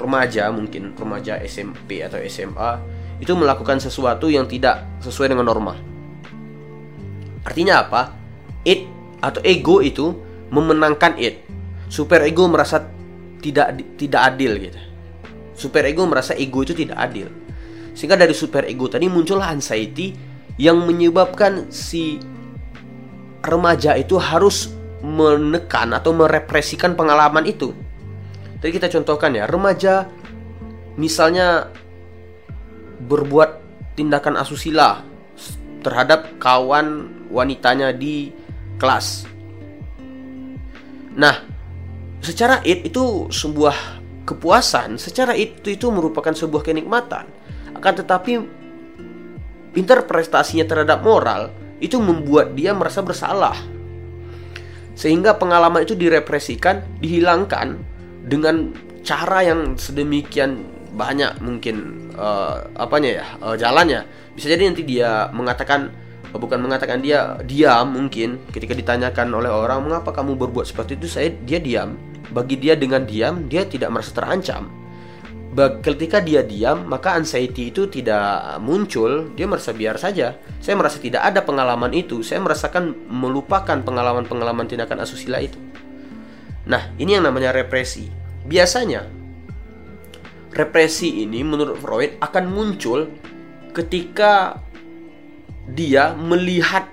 remaja mungkin remaja SMP atau SMA itu melakukan sesuatu yang tidak sesuai dengan norma. Artinya apa? It atau ego itu memenangkan it. Super ego merasa tidak tidak adil gitu. Super ego merasa ego itu tidak adil. Sehingga dari super ego tadi muncullah anxiety yang menyebabkan si remaja itu harus menekan atau merepresikan pengalaman itu. Tadi kita contohkan ya, remaja misalnya berbuat tindakan asusila terhadap kawan wanitanya di kelas. Nah, secara id itu sebuah kepuasan, secara itu itu merupakan sebuah kenikmatan. Akan tetapi interpretasinya terhadap moral itu membuat dia merasa bersalah. Sehingga pengalaman itu direpresikan, dihilangkan dengan cara yang sedemikian banyak mungkin uh, apanya ya uh, jalannya. Bisa jadi nanti dia mengatakan bukan mengatakan dia diam mungkin ketika ditanyakan oleh orang mengapa kamu berbuat seperti itu? Saya dia diam. Bagi dia dengan diam dia tidak merasa terancam ketika dia diam maka anxiety itu tidak muncul dia merasa biar saja. Saya merasa tidak ada pengalaman itu. Saya merasakan melupakan pengalaman-pengalaman tindakan asusila itu. Nah ini yang namanya represi. Biasanya represi ini menurut Freud akan muncul ketika dia melihat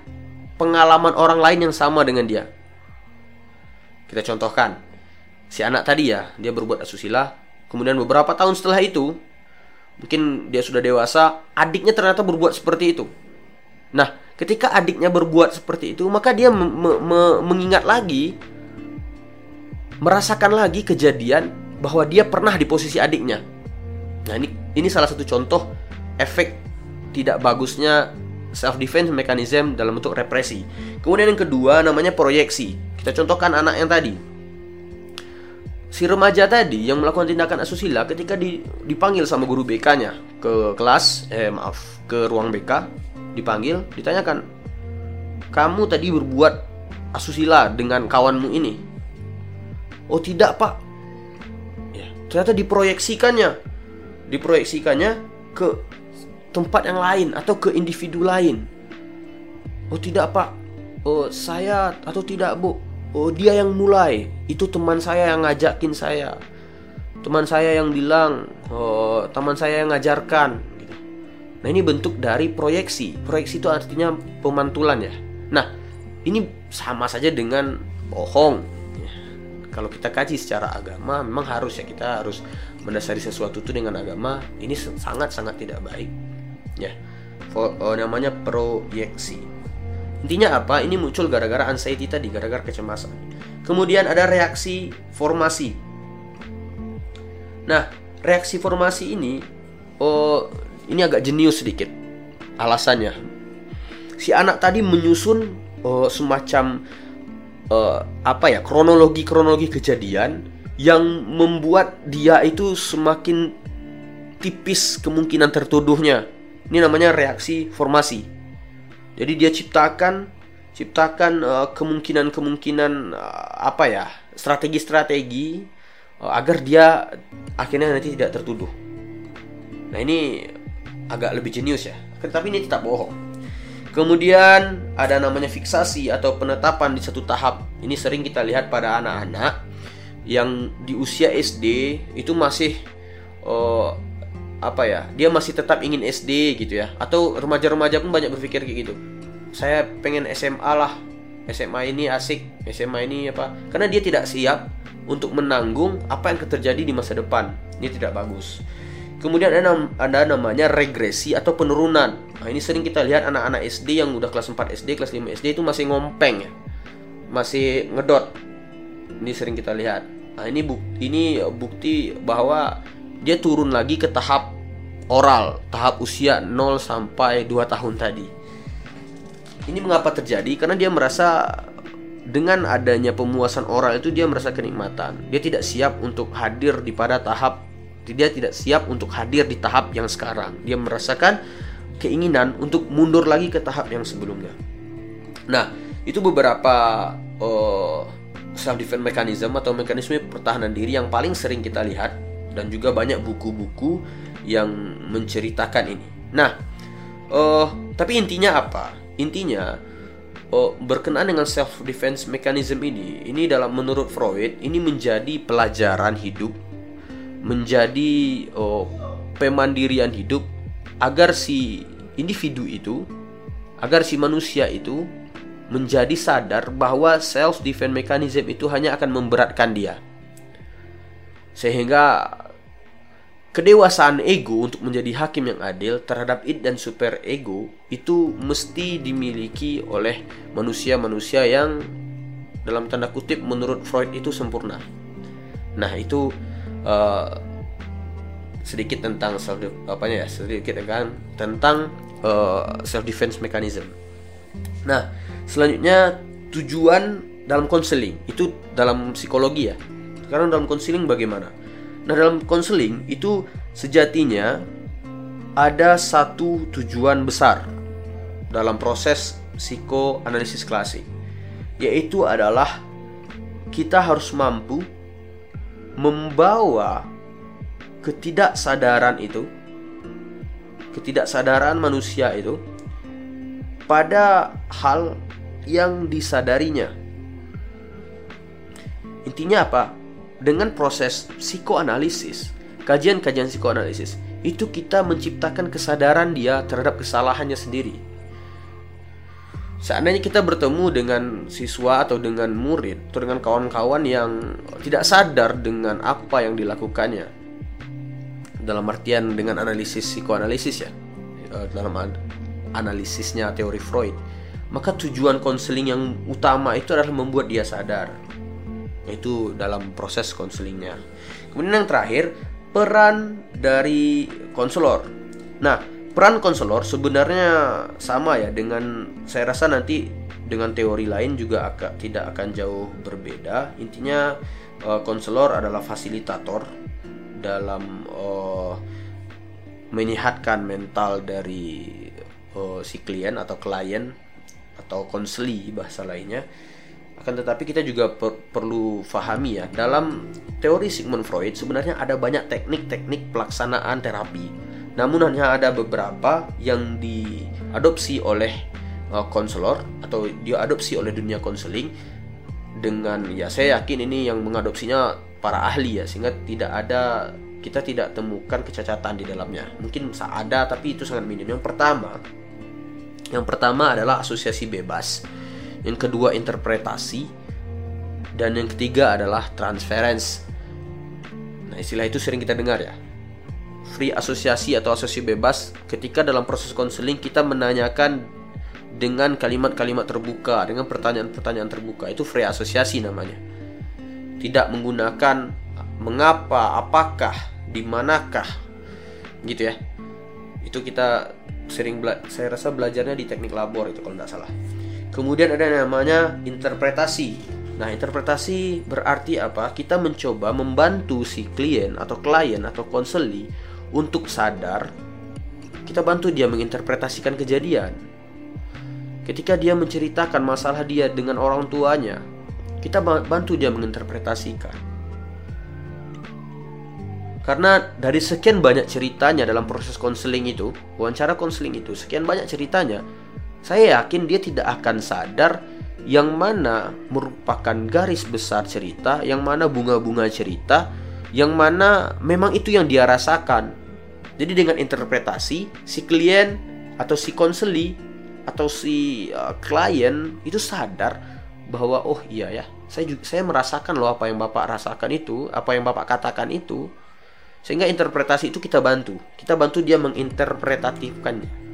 pengalaman orang lain yang sama dengan dia. Kita contohkan, si anak tadi ya, dia berbuat asusila, kemudian beberapa tahun setelah itu, mungkin dia sudah dewasa, adiknya ternyata berbuat seperti itu. Nah, ketika adiknya berbuat seperti itu, maka dia me me me mengingat lagi merasakan lagi kejadian bahwa dia pernah di posisi adiknya. Nah, ini ini salah satu contoh efek tidak bagusnya self defense mechanism dalam bentuk represi. Kemudian yang kedua namanya proyeksi. Kita contohkan anak yang tadi. Si remaja tadi yang melakukan tindakan asusila ketika dipanggil sama guru BK-nya ke kelas, eh maaf, ke ruang BK, dipanggil, ditanyakan, "Kamu tadi berbuat asusila dengan kawanmu ini?" "Oh, tidak, Pak." Ya, ternyata diproyeksikannya. Diproyeksikannya ke tempat yang lain atau ke individu lain. Oh tidak pak, oh saya atau tidak bu, oh dia yang mulai, itu teman saya yang ngajakin saya, teman saya yang bilang, oh teman saya yang ngajarkan. Gitu. Nah ini bentuk dari proyeksi, proyeksi itu artinya pemantulan ya. Nah ini sama saja dengan bohong. Kalau kita kaji secara agama, memang harus ya kita harus mendasari sesuatu itu dengan agama. Ini sangat sangat tidak baik ya uh, namanya proyeksi intinya apa? Ini muncul gara-gara anxiety tadi gara-gara kecemasan. Kemudian ada reaksi formasi. Nah reaksi formasi ini oh ini agak jenius sedikit alasannya. Si anak tadi menyusun oh, semacam uh, apa ya kronologi kronologi kejadian yang membuat dia itu semakin tipis kemungkinan tertuduhnya. Ini namanya reaksi formasi. Jadi dia ciptakan ciptakan uh, kemungkinan-kemungkinan uh, apa ya? strategi-strategi uh, agar dia akhirnya nanti tidak tertuduh. Nah, ini agak lebih jenius ya. Tapi ini tetap bohong. Kemudian ada namanya fiksasi atau penetapan di satu tahap. Ini sering kita lihat pada anak-anak yang di usia SD itu masih uh, apa ya dia masih tetap ingin SD gitu ya. Atau remaja-remaja pun banyak berpikir kayak gitu. Saya pengen SMA lah. SMA ini asik SMA ini apa. Karena dia tidak siap untuk menanggung apa yang terjadi di masa depan. Ini tidak bagus. Kemudian ada, ada namanya regresi atau penurunan. Nah ini sering kita lihat anak-anak SD yang udah kelas 4 SD kelas 5 SD itu masih ngompeng ya. Masih ngedot. Ini sering kita lihat. Nah ini bukti ini bukti bahwa dia turun lagi ke tahap oral, tahap usia 0 sampai 2 tahun tadi. Ini mengapa terjadi? Karena dia merasa dengan adanya pemuasan oral itu dia merasa kenikmatan. Dia tidak siap untuk hadir di pada tahap dia tidak siap untuk hadir di tahap yang sekarang. Dia merasakan keinginan untuk mundur lagi ke tahap yang sebelumnya. Nah, itu beberapa uh, self defense mechanism atau mekanisme pertahanan diri yang paling sering kita lihat dan juga banyak buku-buku yang menceritakan ini. Nah, uh, tapi intinya apa? Intinya uh, berkenaan dengan self defense mechanism ini, ini dalam menurut Freud ini menjadi pelajaran hidup, menjadi uh, pemandirian hidup agar si individu itu, agar si manusia itu menjadi sadar bahwa self defense mechanism itu hanya akan memberatkan dia sehingga kedewasaan ego untuk menjadi hakim yang adil terhadap id dan super ego itu mesti dimiliki oleh manusia-manusia yang dalam tanda kutip menurut Freud itu sempurna. Nah, itu uh, sedikit tentang self apa ya sedikit kan tentang uh, self defense mechanism. Nah, selanjutnya tujuan dalam konseling itu dalam psikologi ya sekarang dalam konseling bagaimana? Nah, dalam konseling itu sejatinya ada satu tujuan besar dalam proses psikoanalisis klasik, yaitu adalah kita harus mampu membawa ketidaksadaran itu, ketidaksadaran manusia itu pada hal yang disadarinya. Intinya apa? Dengan proses psikoanalisis, kajian-kajian psikoanalisis, itu kita menciptakan kesadaran dia terhadap kesalahannya sendiri. Seandainya kita bertemu dengan siswa atau dengan murid atau dengan kawan-kawan yang tidak sadar dengan apa yang dilakukannya, dalam artian dengan analisis psikoanalisis ya, eh, dalam analisisnya teori Freud, maka tujuan konseling yang utama itu adalah membuat dia sadar. Itu dalam proses konselingnya. Kemudian yang terakhir, peran dari konselor. Nah, peran konselor sebenarnya sama ya dengan saya rasa nanti dengan teori lain juga akan tidak akan jauh berbeda. Intinya eh, konselor adalah fasilitator dalam uh, menyehatkan mental dari uh, si klien atau klien atau konseli bahasa lainnya akan tetapi kita juga per perlu fahami ya dalam teori Sigmund Freud sebenarnya ada banyak teknik-teknik pelaksanaan terapi namun hanya ada beberapa yang diadopsi oleh uh, konselor atau diadopsi oleh dunia konseling dengan ya saya yakin ini yang mengadopsinya para ahli ya sehingga tidak ada kita tidak temukan kecacatan di dalamnya. Mungkin ada tapi itu sangat minim. Yang pertama, yang pertama adalah asosiasi bebas. Yang kedua interpretasi dan yang ketiga adalah transference. Nah, istilah itu sering kita dengar ya. Free asosiasi atau asosiasi bebas ketika dalam proses konseling kita menanyakan dengan kalimat-kalimat terbuka, dengan pertanyaan-pertanyaan terbuka. Itu free asosiasi namanya. Tidak menggunakan mengapa, apakah, di manakah, gitu ya. Itu kita sering saya rasa belajarnya di teknik labor itu kalau tidak salah. Kemudian ada namanya interpretasi. Nah, interpretasi berarti apa? Kita mencoba membantu si klien atau klien atau konseli untuk sadar. Kita bantu dia menginterpretasikan kejadian. Ketika dia menceritakan masalah dia dengan orang tuanya, kita bantu dia menginterpretasikan. Karena dari sekian banyak ceritanya dalam proses konseling itu, wawancara konseling itu, sekian banyak ceritanya, saya yakin dia tidak akan sadar yang mana merupakan garis besar cerita, yang mana bunga-bunga cerita, yang mana memang itu yang dia rasakan. Jadi dengan interpretasi, si klien atau si konseli atau si uh, klien itu sadar bahwa oh iya ya, saya juga saya merasakan loh apa yang Bapak rasakan itu, apa yang Bapak katakan itu sehingga interpretasi itu kita bantu. Kita bantu dia menginterpretatifkannya.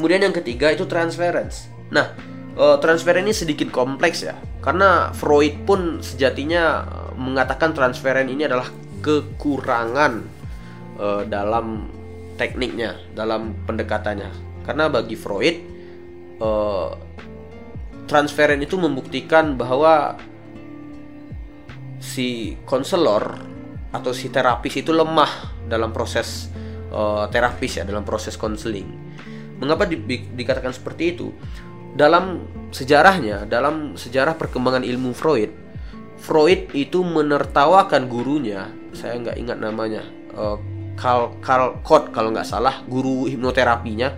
Kemudian yang ketiga itu transference. Nah, uh, transferen ini sedikit kompleks ya. Karena Freud pun sejatinya eh, mengatakan transferen ini adalah kekurangan uh, dalam tekniknya, dalam pendekatannya. Karena bagi Freud transferen itu membuktikan bahwa si konselor atau si terapis itu lemah dalam proses terapis ya dalam proses konseling. Mengapa di, di, dikatakan seperti itu? Dalam sejarahnya, dalam sejarah perkembangan ilmu Freud, Freud itu menertawakan gurunya, saya nggak ingat namanya, uh, Karl Karl Kott kalau nggak salah, guru hipnoterapinya.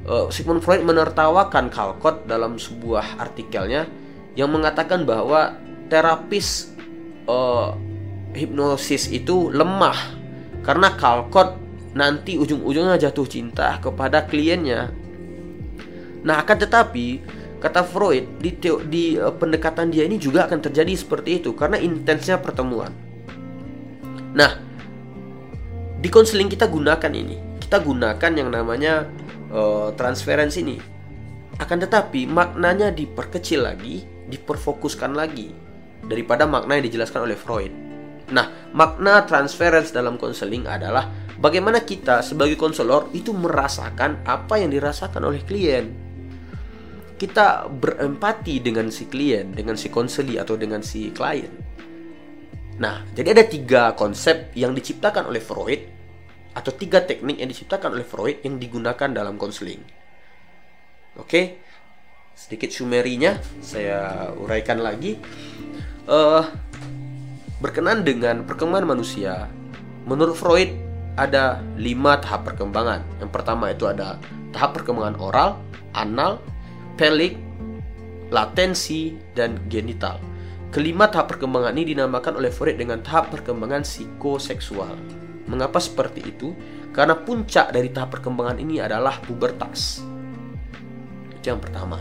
Uh, Sigmund Freud menertawakan Karl Kott dalam sebuah artikelnya yang mengatakan bahwa terapis uh, hipnosis itu lemah karena Kalkot nanti ujung-ujungnya jatuh cinta kepada kliennya. Nah, akan tetapi kata Freud di teo, di uh, pendekatan dia ini juga akan terjadi seperti itu karena intensnya pertemuan. Nah, di konseling kita gunakan ini. Kita gunakan yang namanya uh, transference ini. Akan tetapi maknanya diperkecil lagi, diperfokuskan lagi daripada makna yang dijelaskan oleh Freud. Nah, makna transference dalam konseling adalah bagaimana kita sebagai konselor itu merasakan apa yang dirasakan oleh klien. Kita berempati dengan si klien, dengan si konseli atau dengan si klien. Nah, jadi ada tiga konsep yang diciptakan oleh Freud atau tiga teknik yang diciptakan oleh Freud yang digunakan dalam konseling. Oke, sedikit sumerinya saya uraikan lagi. Uh, Berkenan dengan perkembangan manusia, menurut Freud ada lima tahap perkembangan. Yang pertama itu ada tahap perkembangan oral, anal, pelik, latensi, dan genital. Kelima tahap perkembangan ini dinamakan oleh Freud dengan tahap perkembangan psikoseksual. Mengapa seperti itu? Karena puncak dari tahap perkembangan ini adalah pubertas. Itu yang pertama.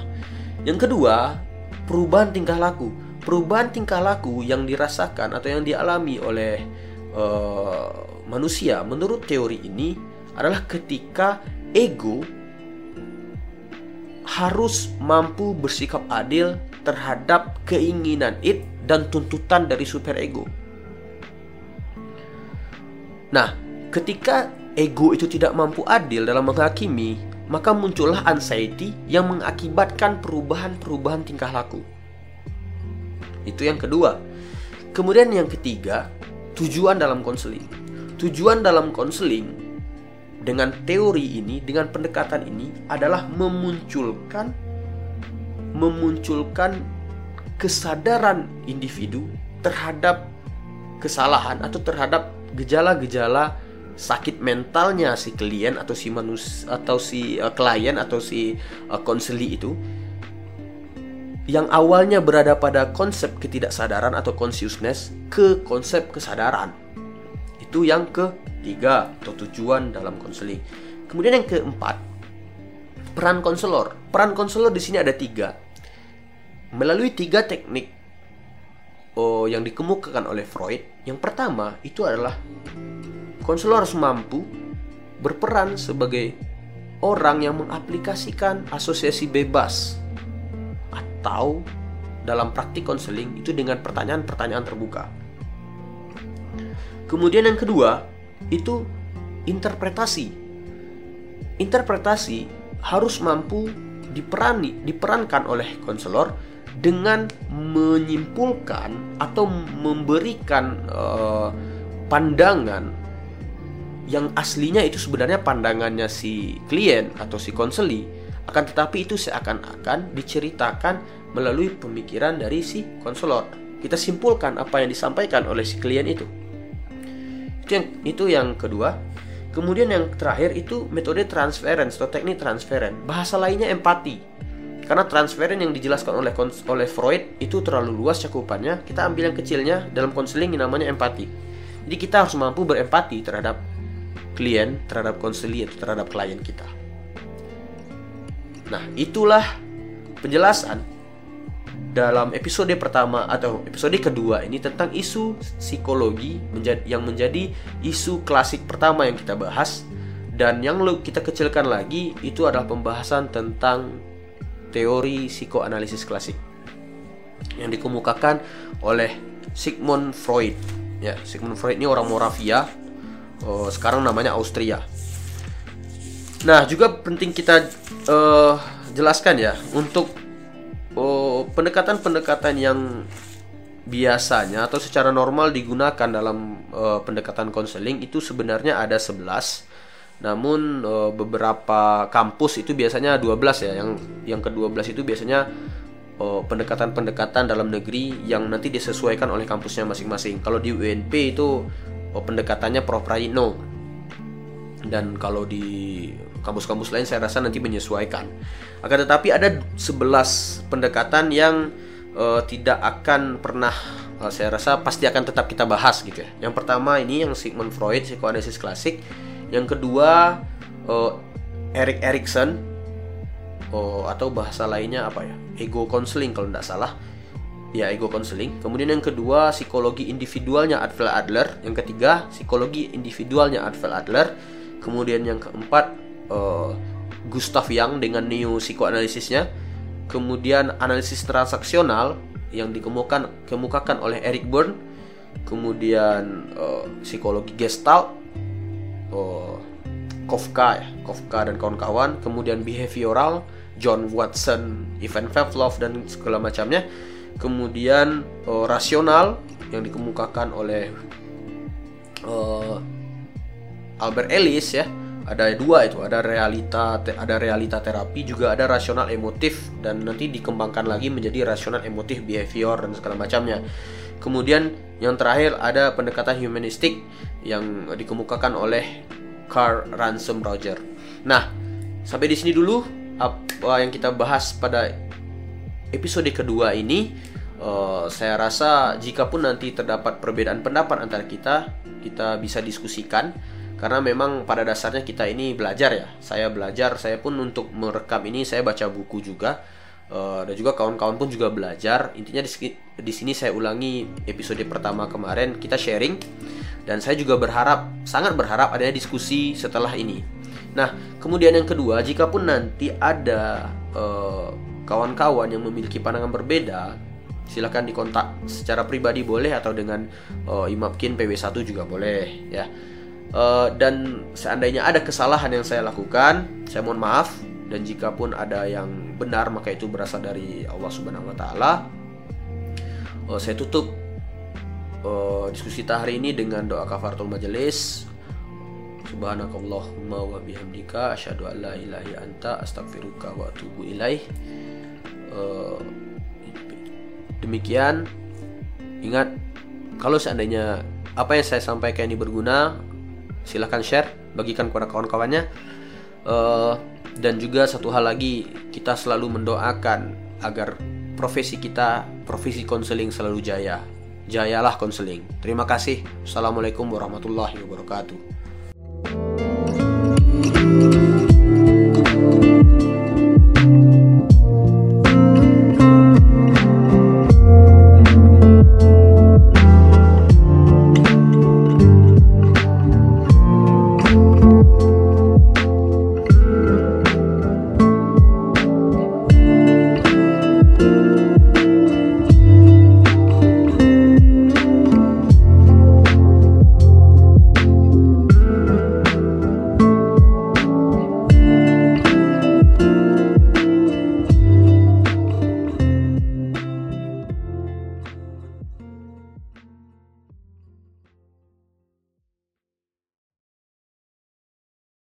Yang kedua, perubahan tingkah laku perubahan tingkah laku yang dirasakan atau yang dialami oleh uh, manusia menurut teori ini adalah ketika ego harus mampu bersikap adil terhadap keinginan id dan tuntutan dari superego. Nah, ketika ego itu tidak mampu adil dalam menghakimi, maka muncullah anxiety yang mengakibatkan perubahan-perubahan tingkah laku. Itu yang kedua. Kemudian yang ketiga, tujuan dalam konseling. Tujuan dalam konseling dengan teori ini, dengan pendekatan ini adalah memunculkan memunculkan kesadaran individu terhadap kesalahan atau terhadap gejala-gejala sakit mentalnya si klien atau si manus atau si uh, klien atau si uh, itu yang awalnya berada pada konsep ketidaksadaran atau consciousness ke konsep kesadaran. Itu yang ketiga atau tujuan dalam konseling. Kemudian yang keempat, peran konselor. Peran konselor di sini ada tiga. Melalui tiga teknik oh, yang dikemukakan oleh Freud, yang pertama itu adalah konselor harus mampu berperan sebagai orang yang mengaplikasikan asosiasi bebas atau dalam praktik konseling itu dengan pertanyaan-pertanyaan terbuka. Kemudian yang kedua itu interpretasi. Interpretasi harus mampu diperani, diperankan oleh konselor dengan menyimpulkan atau memberikan uh, pandangan yang aslinya itu sebenarnya pandangannya si klien atau si konseli akan tetapi itu seakan-akan diceritakan melalui pemikiran dari si konselor kita simpulkan apa yang disampaikan oleh si klien itu itu yang itu yang kedua. Kemudian yang terakhir itu metode transference atau teknik transferen bahasa lainnya empati. Karena transferen yang dijelaskan oleh oleh Freud itu terlalu luas cakupannya kita ambil yang kecilnya dalam konseling yang namanya empati. Jadi kita harus mampu berempati terhadap klien terhadap konseli atau terhadap klien kita. Nah, itulah penjelasan dalam episode pertama atau episode kedua ini tentang isu psikologi yang menjadi isu klasik pertama yang kita bahas dan yang kita kecilkan lagi itu adalah pembahasan tentang teori psikoanalisis klasik yang dikemukakan oleh Sigmund Freud. Ya, Sigmund Freud ini orang Moravia oh, sekarang namanya Austria. Nah, juga penting kita uh, jelaskan ya untuk oh, pendekatan-pendekatan uh, yang biasanya atau secara normal digunakan dalam uh, pendekatan konseling itu sebenarnya ada 11. Namun uh, beberapa kampus itu biasanya 12 ya. Yang yang ke-12 itu biasanya pendekatan-pendekatan dalam negeri yang nanti disesuaikan oleh kampusnya masing-masing. Kalau di UNP itu oh, pendekatannya propraino dan kalau di kampus-kampus lain saya rasa nanti menyesuaikan. Akan tetapi ada 11 pendekatan yang uh, tidak akan pernah uh, saya rasa pasti akan tetap kita bahas gitu ya. Yang pertama ini yang Sigmund Freud psikoanalisis klasik. Yang kedua uh, Erik Erikson oh, atau bahasa lainnya apa ya? Ego counseling kalau tidak salah ya ego counseling. Kemudian yang kedua psikologi individualnya Advel Adler. Yang ketiga psikologi individualnya Advel Adler. Kemudian yang keempat uh, Gustav Young dengan neo psikoanalisisnya. Kemudian analisis transaksional yang dikemukakan kemukakan oleh Eric Berne. Kemudian uh, psikologi Gestalt. Uh, Kafka ya, Kafka dan kawan-kawan. Kemudian behavioral John Watson, Ivan Pavlov dan segala macamnya kemudian uh, rasional yang dikemukakan oleh uh, Albert Ellis ya. Ada dua itu ada realita ada realita terapi juga ada rasional emotif dan nanti dikembangkan lagi menjadi rasional emotif behavior dan segala macamnya. Kemudian yang terakhir ada pendekatan humanistik yang dikemukakan oleh Carl Ransom Roger. Nah sampai di sini dulu apa yang kita bahas pada episode kedua ini. Uh, saya rasa jika pun nanti terdapat perbedaan pendapat antara kita kita bisa diskusikan karena memang pada dasarnya kita ini belajar ya. Saya belajar saya pun untuk merekam ini saya baca buku juga. Uh, dan juga kawan-kawan pun juga belajar. Intinya di, sini saya ulangi episode pertama kemarin kita sharing. Dan saya juga berharap sangat berharap adanya diskusi setelah ini. Nah, kemudian yang kedua, jika pun nanti ada kawan kawan-kawan yang memiliki pandangan berbeda, silakan dikontak secara pribadi boleh atau dengan uh, Imapkin PW1 juga boleh ya. Uh, dan seandainya ada kesalahan yang saya lakukan, saya mohon maaf dan jika pun ada yang benar maka itu berasal dari Allah Subhanahu wa taala. Uh, saya tutup uh, diskusi kita hari ini dengan doa kafaratul majelis. Subhanakallahumma wa bihamdika asyhadu an la ilaha anta astaghfiruka wa atubu ilaih. Demikian ingat kalau seandainya apa yang saya sampaikan ini berguna silahkan share bagikan kepada kawan-kawannya. Uh, dan juga satu hal lagi kita selalu mendoakan agar profesi kita profesi konseling selalu jaya. Jayalah konseling. Terima kasih. Assalamualaikum warahmatullahi wabarakatuh